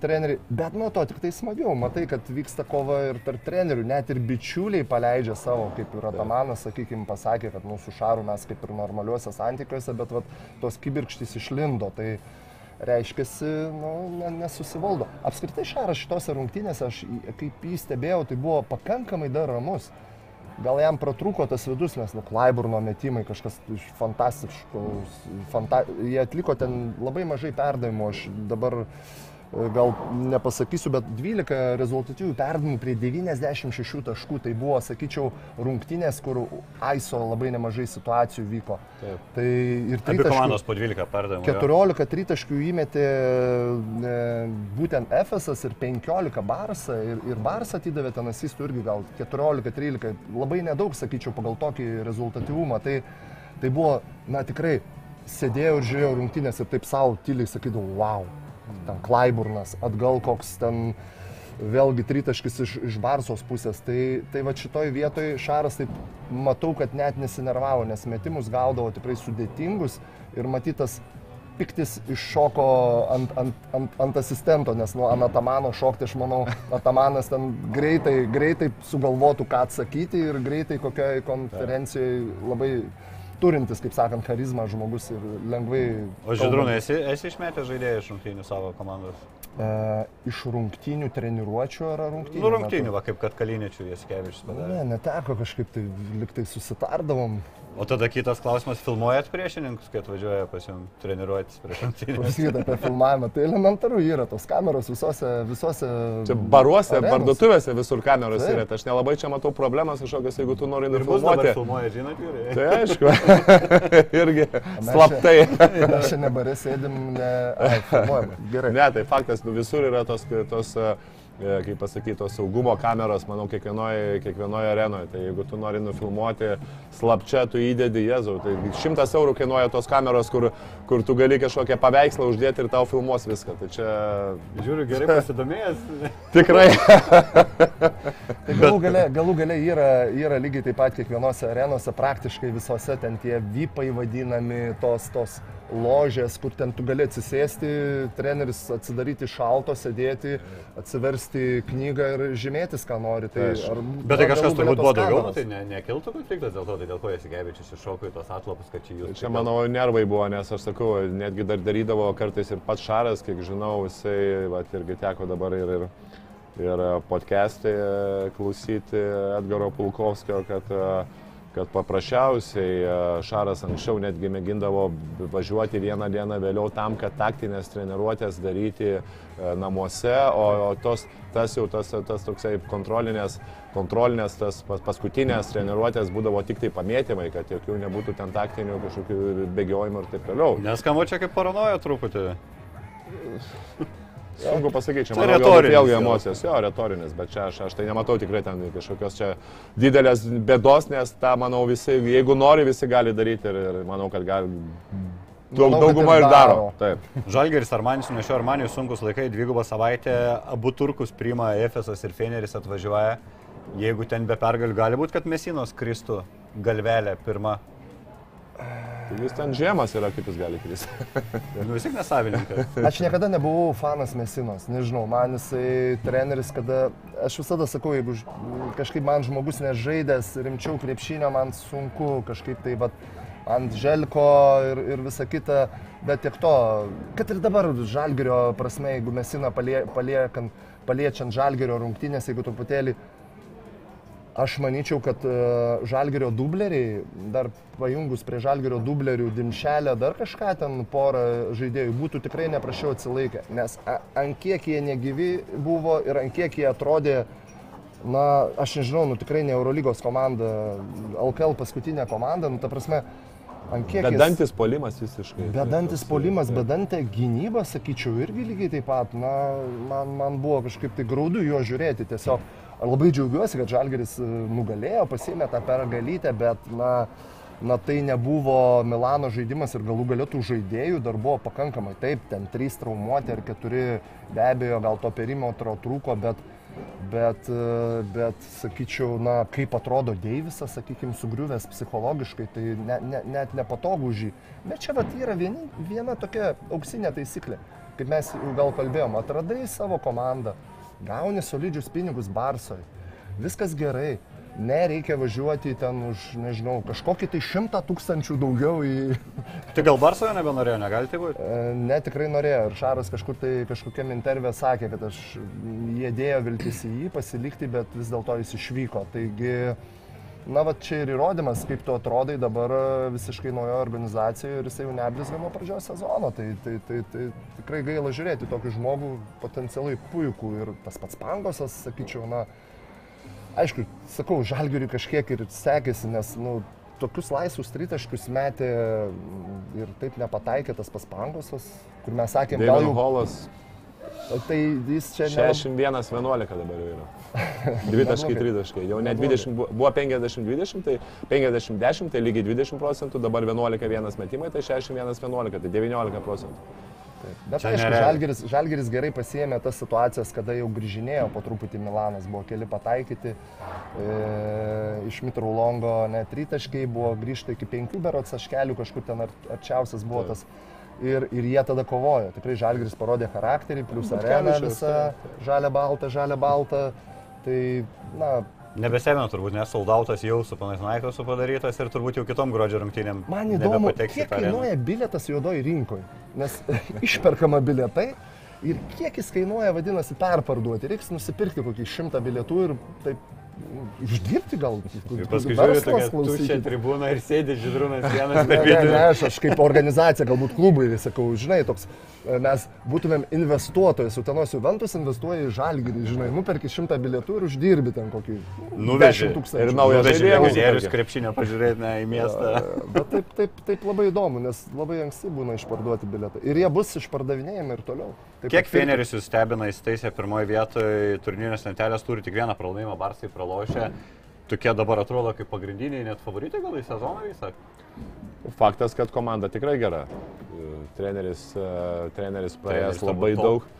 treneriai, bet nuo to tik tai smagiau, matai, kad vyksta kova ir tarp trenerių, net ir bičiuliai paleidžia savo, kaip ir Atamanas, sakykime, pasakė, kad mūsų šarų mes kaip ir normaliuose santykiuose, bet vat, tos kibirkštys išlindo, tai reiškia, nu, ne, nesusivaldo. Apskritai Šaras šitose rungtynėse, aš kaip jį stebėjau, tai buvo pakankamai dar ramus. Gal jam pratrūko tas vidus, nes nu, Klaiburno metimai kažkas iš fantastiškos. Fanta... Jie atliko ten labai mažai perdavimų, aš dabar gal nepasakysiu, bet 12 rezultatyvių perdavimų prie 96 taškų. Tai buvo, sakyčiau, rungtynės, kur AISO labai nemažai situacijų vyko. Taip. Tai ir Abi tritaškių- komandos po 12 perdavimų. jo. 14 tritaškių įmetė e, būtent FSS ir 15 Barsa. Ir, ir Barsa atidavė ten asistų irgi gal 14-13. Labai nedaug, sakyčiau, pagal tokį rezultatyvumą. Tai, tai buvo, na tikrai, sėdėjau ir žiūrėjau rungtynės ir taip savo tyliai sakydavau, wow, ten Klaiburnas, atgal koks ten vėlgi tritaškis iš, iš Barsos pusės. Tai, tai va šitoj vietoj Šaras taip matau, kad net nesinervavo, nes metimus gaudavo tikrai sudėtingus ir matytas piktis iššoko ant, ant, ant, ant asistento, nes nuo ant Atamano šokti, aš manau, Atamanas ten greitai, greitai sugalvotų, ką atsakyti ir greitai kokiai konferencijoje labai turintis, kaip sakant, charizmą žmogus ir lengvai... O Židrūnai, esi, esi išmetęs žaidėjų iš rungtynių savo komandos? E, iš rungtynių treniruočio ar rungtynių? Nu, rungtynių, va, kaip kad Kaliničių Jaskevičius padarė. Ne, neteko kažkaip tai, liktai susitardavom. O tada kitas klausimas, filmuojat priešininkus, kai atvažiuoja pas jums treniruotis prieš rungtynės? Pasakyti apie filmavimą, tai elementaru yra tos kameros visose, visose... Čia baruose, arenose. parduotuvėse visur kameros Taip. yra. Tai aš nelabai čia matau problemas kažkokios, jeigu tu nori Ir nufilmuoti. filmuoja, žinot, vyrai. Tai aišku, irgi slaptai. Mes čia nebarė sėdim, ne... Ai, filmuojam. Gerai. Ne, tai faktas, nu, visur yra tos, tos e, kaip pasakyti, tos saugumo kameros, manau, kiekvienoje, kiekvienoje arenoje. Tai jeigu tu nori nufilmuoti slapčia, tu įdedi Jėzau. Tai šimtas eurų kainuoja tos kameros, kur, kur tu gali kažkokią paveikslą uždėti ir tau filmuos viską. Tai čia Žiūriu, gerai pasidomėjęs. tikrai. Tai galų gale, galų gale yra, yra lygiai taip pat kiekvienose arenose, praktiškai visose ten tie vypai vadinami, tos, tos ložės, kur ten tu gali atsisėsti, treneris atsidaryti šalto, sėdėti, atsiversti knygą ir žymėtis, ką nori. Tai ar, Bet tai kažkas turbūt buvo daugiau, tai ne, nekiltų konfliktas dėl to, tai dėl ko Jasikevičius iššoko į tos atlapus, kad čia jūs. Čia mano nervai buvo, nes aš sakau, netgi dar darydavo kartais ir pats Šaras, kiek žinau, jisai, va, irgi teko dabar ir, ir, ir podcast'e klausyti Edgaro Pulkovskio, kad, e, kad paprasčiausiai e, Šaras anksčiau netgi mėgindavo važiuoti vieną dieną vėliau tam, kad taktinės treniruotės daryti e, namuose, o, o tos, tas jau tas, tas toksai kontrolinės, kontrolinės tas pas, paskutinės treniruotės būdavo tik tai pamėtymai, kad jokių nebūtų ten taktinių kažkokių bėgiojimų ir taip toliau. Neskamba čia kaip paranoja truputį. Sunku pasakyti, čia manau, galbūt retorinis vėlgi jau. emocijos, jo, retorinis, bet čia aš, aš tai nematau tikrai ten kažkokios čia didelės bėdos, nes tą, manau, visi, jeigu nori, visi gali daryti ir, ir manau, kad gali. Daug, Manau, dauguma ir daro. daro. Taip. Žalgeris Armanis nešio Armanijos sunkus laikai, dvigubą savaitę, abu turkus priima Efesas ir Feneris atvažiuoja. Jeigu ten be pergalių gali būti, kad Mesinos kristų galvelė pirma. Tai jis ten žiemas yra, kaip jis gali kristi. Nu vis tik nesavininkas. Aš niekada nebuvau fanas Mesinos, nežinau, man jisai treneris, kada aš visada sakau, jeigu kažkaip man žmogus nežaidęs rimčiau krepšinio, man sunku kažkaip tai vat, ant želko ir, ir visa kita, bet tiek to, kad ir dabar žalgerio prasme, jeigu Mesina palie, paliekant, paliečiant žalgerio rungtynės, jeigu truputėlį Aš manyčiau, kad e, žalgerio dubleriai, dar pajungus prie žalgerio dublerių dimšelę, dar kažką ten porą žaidėjų būtų tikrai neprašiau atsilaikę. Nes ant kiek jie negyvi buvo ir ant kiek jie atrodė, na, aš nežinau, nu tikrai ne Eurolygos komanda, LKL paskutinė komanda, nu ta prasme, ant kiek... jis- Bedantis polimas visiškai. Bedantis polimas, bedantė gynyba, sakyčiau, irgi lygiai taip pat. Na, man, man buvo kažkaip tai graudu jo žiūrėti. Tiesiog labai džiaugiuosi, kad Žalgeris e, nugalėjo, pasėmė tą pergalytę, bet, na, na, tai nebuvo Milano žaidimas ir galų galėtų žaidėjų dar buvo pakankamai. Taip, ten trys traumuoti ar keturi, be abejo, gal to perimetro trūko, bet Bet, e, bet, sakyčiau, na, kaip atrodo Deivisas, sakykime, sugriuvęs psichologiškai, tai ne, ne, net nepatogu už jį. Bet čia vat yra vieni, viena tokia auksinė taisyklė. Kaip mes jau gal kalbėjom, atradai savo komandą, gauni solidžius pinigus Barsoj, viskas gerai. Nereikia važiuoti ten už, nežinau, kažkokį tai šimtą tūkstančių daugiau į... Tai gal Barsoje nebenorėjo, negali tai būti? E, Ne, tikrai norėjo. Ir Šaras kažkur tai kažkokiam intervė sakė, kad aš jie dėjo viltis į jį pasilikti, bet vis dėlto jis išvyko. Taigi, na, va čia ir įrodymas, kaip tu atrodai dabar e, visiškai naujoje organizacijoje ir jisai jau neblizga nuo pradžios sezono. Tai, tai, tai, tai tikrai gaila žiūrėti tokį žmogų potencialiai puikų. Ir tas pats Pangosas, sakyčiau, na, aišku, sakau, Žalgiriui kažkiek ir sekėsi, nes, nu, tokius laisvus tritaškius metė ir taip nepataikė tas pas Pangosas, kur mes sakėm, gal David jau... Holas Tai jis čia ne... 61-11 dabar jau yra. Dvi taškai, Neblogai. trys taškai. Jau ne Neblogai. 20, bu- buvo 50-20, tai 50-10, tai lygiai 20 procentų, dabar 11-1 metimai, tai 61-11, tai 19 procentų. Bet Čia aišku. Žalgeris, Žalgeris gerai pasėmė tas situacijas, kada jau grįžinėjo po truputį Milanas, buvo keli pataikyti, e, iš Mitrų Longo net tritaškai, buvo grįžta iki penkių berots taškelių, kažkur ten ar- arčiausias buvo tas ir, ir jie tada kovojo. Tikrai Žalgiris parodė charakterį, plus arena Butkevičius, visa, taip, žalia balta, žalia balta. Tai, na, Nebesėmina turbūt, nes soldautas jau su panais Naikosu padarytas ir turbūt jau kitom gruodžio rungtynėm. man įdomu, kiek kainuoja bilietas juodoji rinkoje. Nes išperkama bilietai ir kiek jis kainuoja, vadinasi, perparduoti. Reiks nusipirkti kokį šimtą bilietų ir taip uždirbti gal. Ir paskui žiūri tokia tuščia tribūna ir sėdi žydrūnas vienas Ne, ne, ne, aš, aš kaip organizacija, galbūt klubui, sakau, žinai, toks, e, mes būtumėm investuotojas, Utenos Juventus investuoja į žalgyrį, žinai, nuperki šimtą bilietų ir uždirbi ten kokį Nuveži. 10 tūkstančių. Ir naują žaidėją legionierius krepšinio pažiūrėti ne, į miestą. Bet taip, taip, taip labai įdomu, nes labai anksti būna išparduoti bilietai. Ir jie bus išpardavinėjami ir toliau. Taip Kiek Feneris jūs stebina, jis teisė pirmoje vietoje, turnyrinės lentelės turi tik vieną pralaimėjimą, Barsai pralošė. Tokie dabar atrodo kaip pagrindiniai net favoritai gal į sezoną visą. Faktas, kad komanda tikrai gera. Treneris, e, treneris praėjęs Treneris labai top. daug.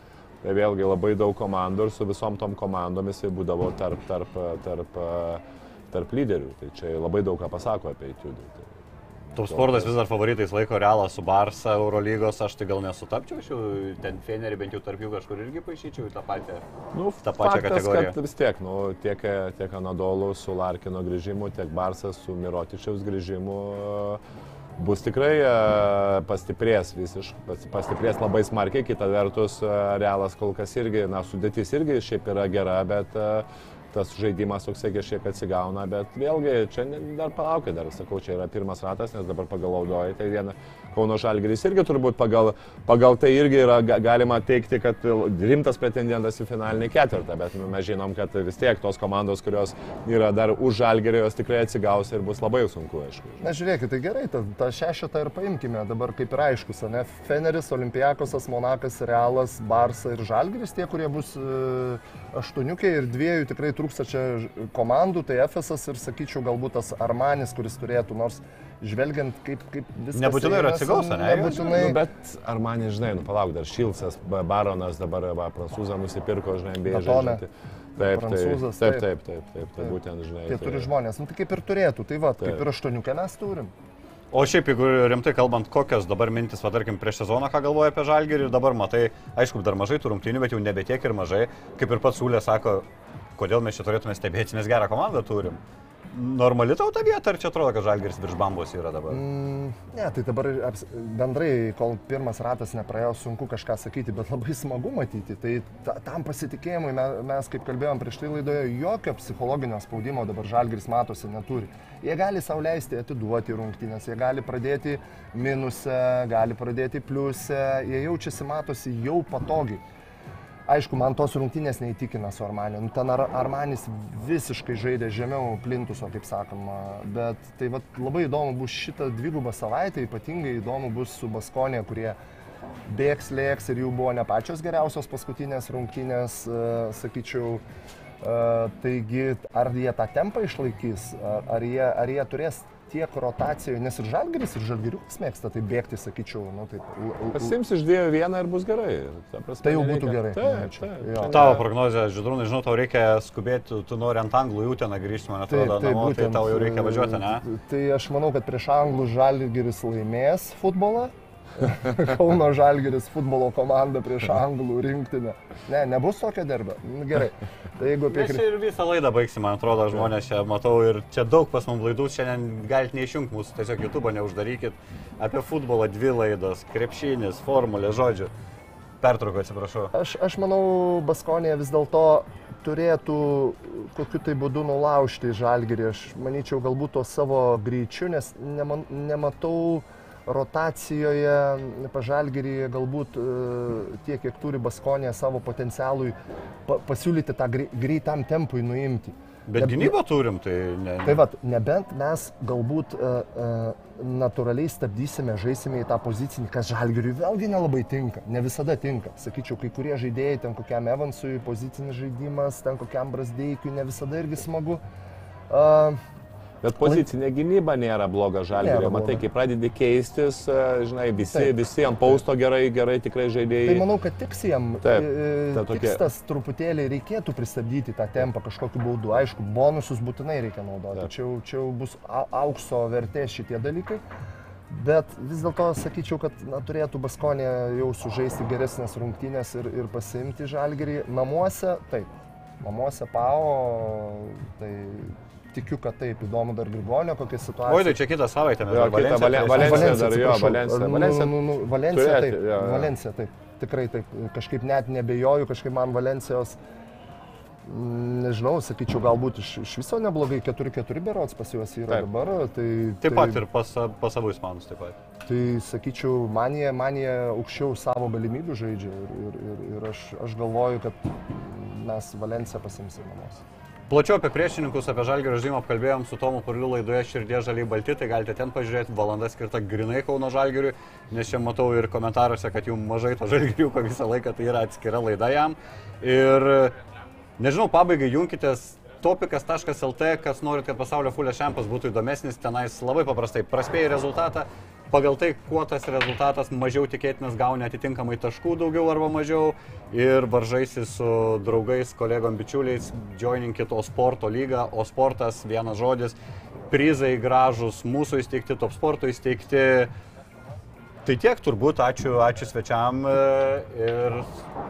Tai vėlgi labai daug komandų ir su visom tom komandom jisai būdavo tarp, tarp, tarp, tarp lyderių. Tai čia labai daug ką pasako apie įtūdį. Tai Top sportas vis dar favoritais laiko Realą su Barsa, Eurolygos, aš tai gal nesutapčiau, aš jau ten Fenerį bent jau tarp jų kažkur irgi paaišyčiau į tą patį. Nu, tą pačią faktas, kategoriją. vis tiek, nu, tiek, tiek Anadolų su Larkino grįžimu, tiek Barsas su Mirotičiaus grįžimu e, bus tikrai e, pastiprės visiškai, pastiprės labai smarkiai, kita vertus e, Realas kol kas irgi, na, sudėtis irgi šiaip yra gera, bet e, tas žaidimas toksai kažkiek atsigauna, bet vėlgi čia dar palaukia, dar sakau, čia yra pirmas ratas, nes dabar pagal audoji, tai viena Kauno Žalgiris irgi turbūt pagal, pagal tai irgi yra ga- galima teikti, kad rimtas pretendentas į finalinį ketvirtą, bet mes žinom, kad vis tiek tos komandos, kurios yra dar už Žalgirį, jos tikrai atsigaus ir bus labai sunku, aišku. Na žiūrėkit, tai gerai, tą, tą šešetą ir paimkime, dabar kaip ir aiškus, ne? Feneris, Olimpijakosas, Monakas, Realas, Barsa ir Žalgiris, tie, kurie bus e, aštuoniukiai ir dviejų tikrai trūksta čia komandų, tai Efesas ir sakyčiau galbūt tas Armanis, kuris turėtų, nors žvelgiant kaip, kaip viskas. Nebūtinai ir einasi, atsigaus, ane? Nebūtinai. Nu, bet ar man nežinai, nu palauk, dar Šilcas, Ba- Baronas dabar va, prancūzą nusipirko, žinai, žaidžiantį. Taip, Prancūzas, taip, taip. taip, taip, taip, taip, būtent, žinai. Keturi tai- žmonės, nu tai kaip ir turėtų, tai va, Taip. kaip ir aštuoniukę mes turim. O šiaip, jeigu rimtai kalbant, kokios dabar mintis, va tarkim, prieš sezoną, ką galvoja apie Žalgirį ir dabar matai, aišku, dar mažai tų rungtynių, bet jau nebe tiek ir mažai, kaip ir pats Sulė sako, kodėl mes čia turėtume stebėti, mes gerą komandą turim. Normali tau ta vieta, ar čia atrodo, kad Žalgiris virš bambos yra dabar? Mm, ne, tai dabar aps, bendrai, kol pirmas ratas nepraėjo, sunku kažką sakyti, bet labai smagu matyti. Tai ta, tam pasitikėjimui mes, mes, kaip kalbėjom prieš tai laidoje, jokio psichologinio spaudimo dabar Žalgiris matosi neturi. Jie gali sauliaisti atiduoti rungtynės, jie gali pradėti minusę, gali pradėti pliusę, jie jaučiasi matosi jau patogiai. Aišku, man tos rungtynės neįtikina su Armaniu. Nu, ten Ar Armanis visiškai žaidė žemiau plintuso, kaip sakoma. Bet tai vat, labai įdomu bus šitą dvigubą savaitę, ypatingai įdomu bus su Baskonė, kurie bėgs, lėks ir jų buvo ne pačios geriausios paskutinės rungtynės, e, sakyčiau. E, taigi, ar jie tą tempą išlaikys, ar, ar, jie, ar jie turės tiek rotacijoje, nes ir Žalgiris, ir Žalgiriukas mėgsta taip bėgti, sakyčiau, nu taip. l- l- Pasiims iš dviejų vieną ir bus gerai. Ta prasme, Tai jau nereikia- būtų gerai, Taip, taip. Čia Tavo prognozija, Židrūnai, žinau, tau reikia skubėti, tu, nori ant anglų į Uteną grįžti, man Taip, atrodo, taip, namo, tai būtent, tau jau reikia važiuoti, ne? Tai aš manau, kad prieš Anglų Žalgiris laimės futbolą. Kauno Žalgiris futbolo komanda prieš Anglų rinktinę. Ne, nebus tokio derbio. Nu, gerai. Tai jeigu apie... Mes ir visą laidą baigsim, man atrodo, žmonės čia matau ir čia daug pas mums laidų, šiandien galite neišjungti mūsų, tiesiog YouTube neuždarykit. Apie futbolą dvi laidos, krepšinis, formulė, žodžiu. Pertrauką, atsiprašau. Aš, aš manau, Baskonė vis dėlto turėtų kokiu tai būdu nulaužti Žalgirį. Aš manyčiau, galbūt to savo greičiu, nes neman, nematau rotacijoje pažalgirį galbūt e, tiek, kiek turi Baskonė savo potencialui pa, pasiūlyti tą grei- greitam tempui nuimti. Bet Ne- gynybą turim, tai ne. Tai vad, nebent mes galbūt uh, uh, natūraliai stabdysime, žaisime į tą pozicinį, kas žalgiriui vėlgi nelabai tinka, ne visada tinka. Sakyčiau, kai kurie žaidėjai, ten kokiam Evansui pozicinis žaidimas, ten kokiam Brasdeikiui, ne visada irgi smagu. Uh, Bet pozicinė gynyba nėra bloga žalgerio. Matai, kai pradedi keistis, e, žinai, visi, Taip. visi ant pausto gerai, gerai tikrai žaidėjai. tai manau, kad tiks jam, Taip, e, ta tokia- tas truputėlį reikėtų pristabdyti tą tempą kažkokiu būdu. Aišku, bonusus būtinai reikia naudoti. Taip. Čia, čia bus aukso vertės šitie dalykai. Bet vis dėlto sakyčiau, kad na, turėtų Baskonė jau sužaisti geresnės rungtynės ir, ir pasiimti žalgerį. Namuose, taip. Namuose Pao, tai tikiu, kad taip įdomu dar Grigonio, kokia situacija. Oi, tai čia kitą savaitę mes Jo, dar kitą Valenciją Valen- turėsim. Valencija dar, jo. Valencija. Valencija nu, nu, Valencija, turėti, taip. jo, jo. Valencija, taip. Tikrai taip. Kažkaip net nebejoju, kažkaip man Valencijos, mm, nežinau, sakyčiau, galbūt iš, iš viso neblogai 4-4 berots pas juos yra Taip. dabar. Tai, Taip tai, pat ir pas, pas savus manus taip pat. Tai sakyčiau, man jie, man jie aukščiau savo galimybių žaidžia ir, ir, ir, ir aš, aš galvoju, kad mes Valenciją pasimsim namus. Plačiau apie priešininkus, apie žalgerio žaidimą apkalbėjom su Tomu Purliu laidoje Širdie žaliai balti, tai galite ten pažiūrėti, valanda skirta grinai Kauno žalgeriui, nes čia matau ir komentaruose, kad jums mažai to žalgeriuko visą laiką, tai yra atskira laida jam. Ir nežinau, pabaigai junkitės topikas.lt, kas norit, kad pasaulio fulės šampas būtų įdomesnis, tenais labai paprastai praspėjai rezultatą, pagal tai, kuo tas rezultatas mažiau tikėtinas gauni atitinkamai taškų daugiau arba mažiau ir varžaisi su draugais, kolegom, bičiuliais, joininkit O sporto lygą, O sportas vienas žodis, prizai gražus, mūsų įsteigti, top sporto įsteigti. Tai tiek turbūt, ačiū, ačiū svečiam e, ir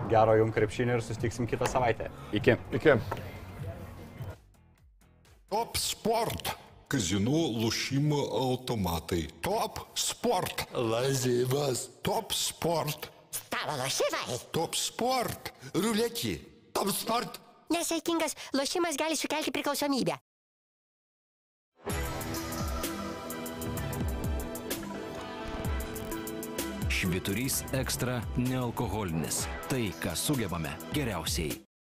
gero jums krepšinio ir susitiksim kitą savaitę. Iki. Iki. Top sport. Kazino lošimo automatai. Top sport. Lažybas. Top sport. Stalo lošimai. Top sport. Ruletį. Top sport. Nesaikingas lošimas gali sukelti priklausomybę. Šviturys ekstra nealkoholinis. Tai, ką sugebame geriausiai.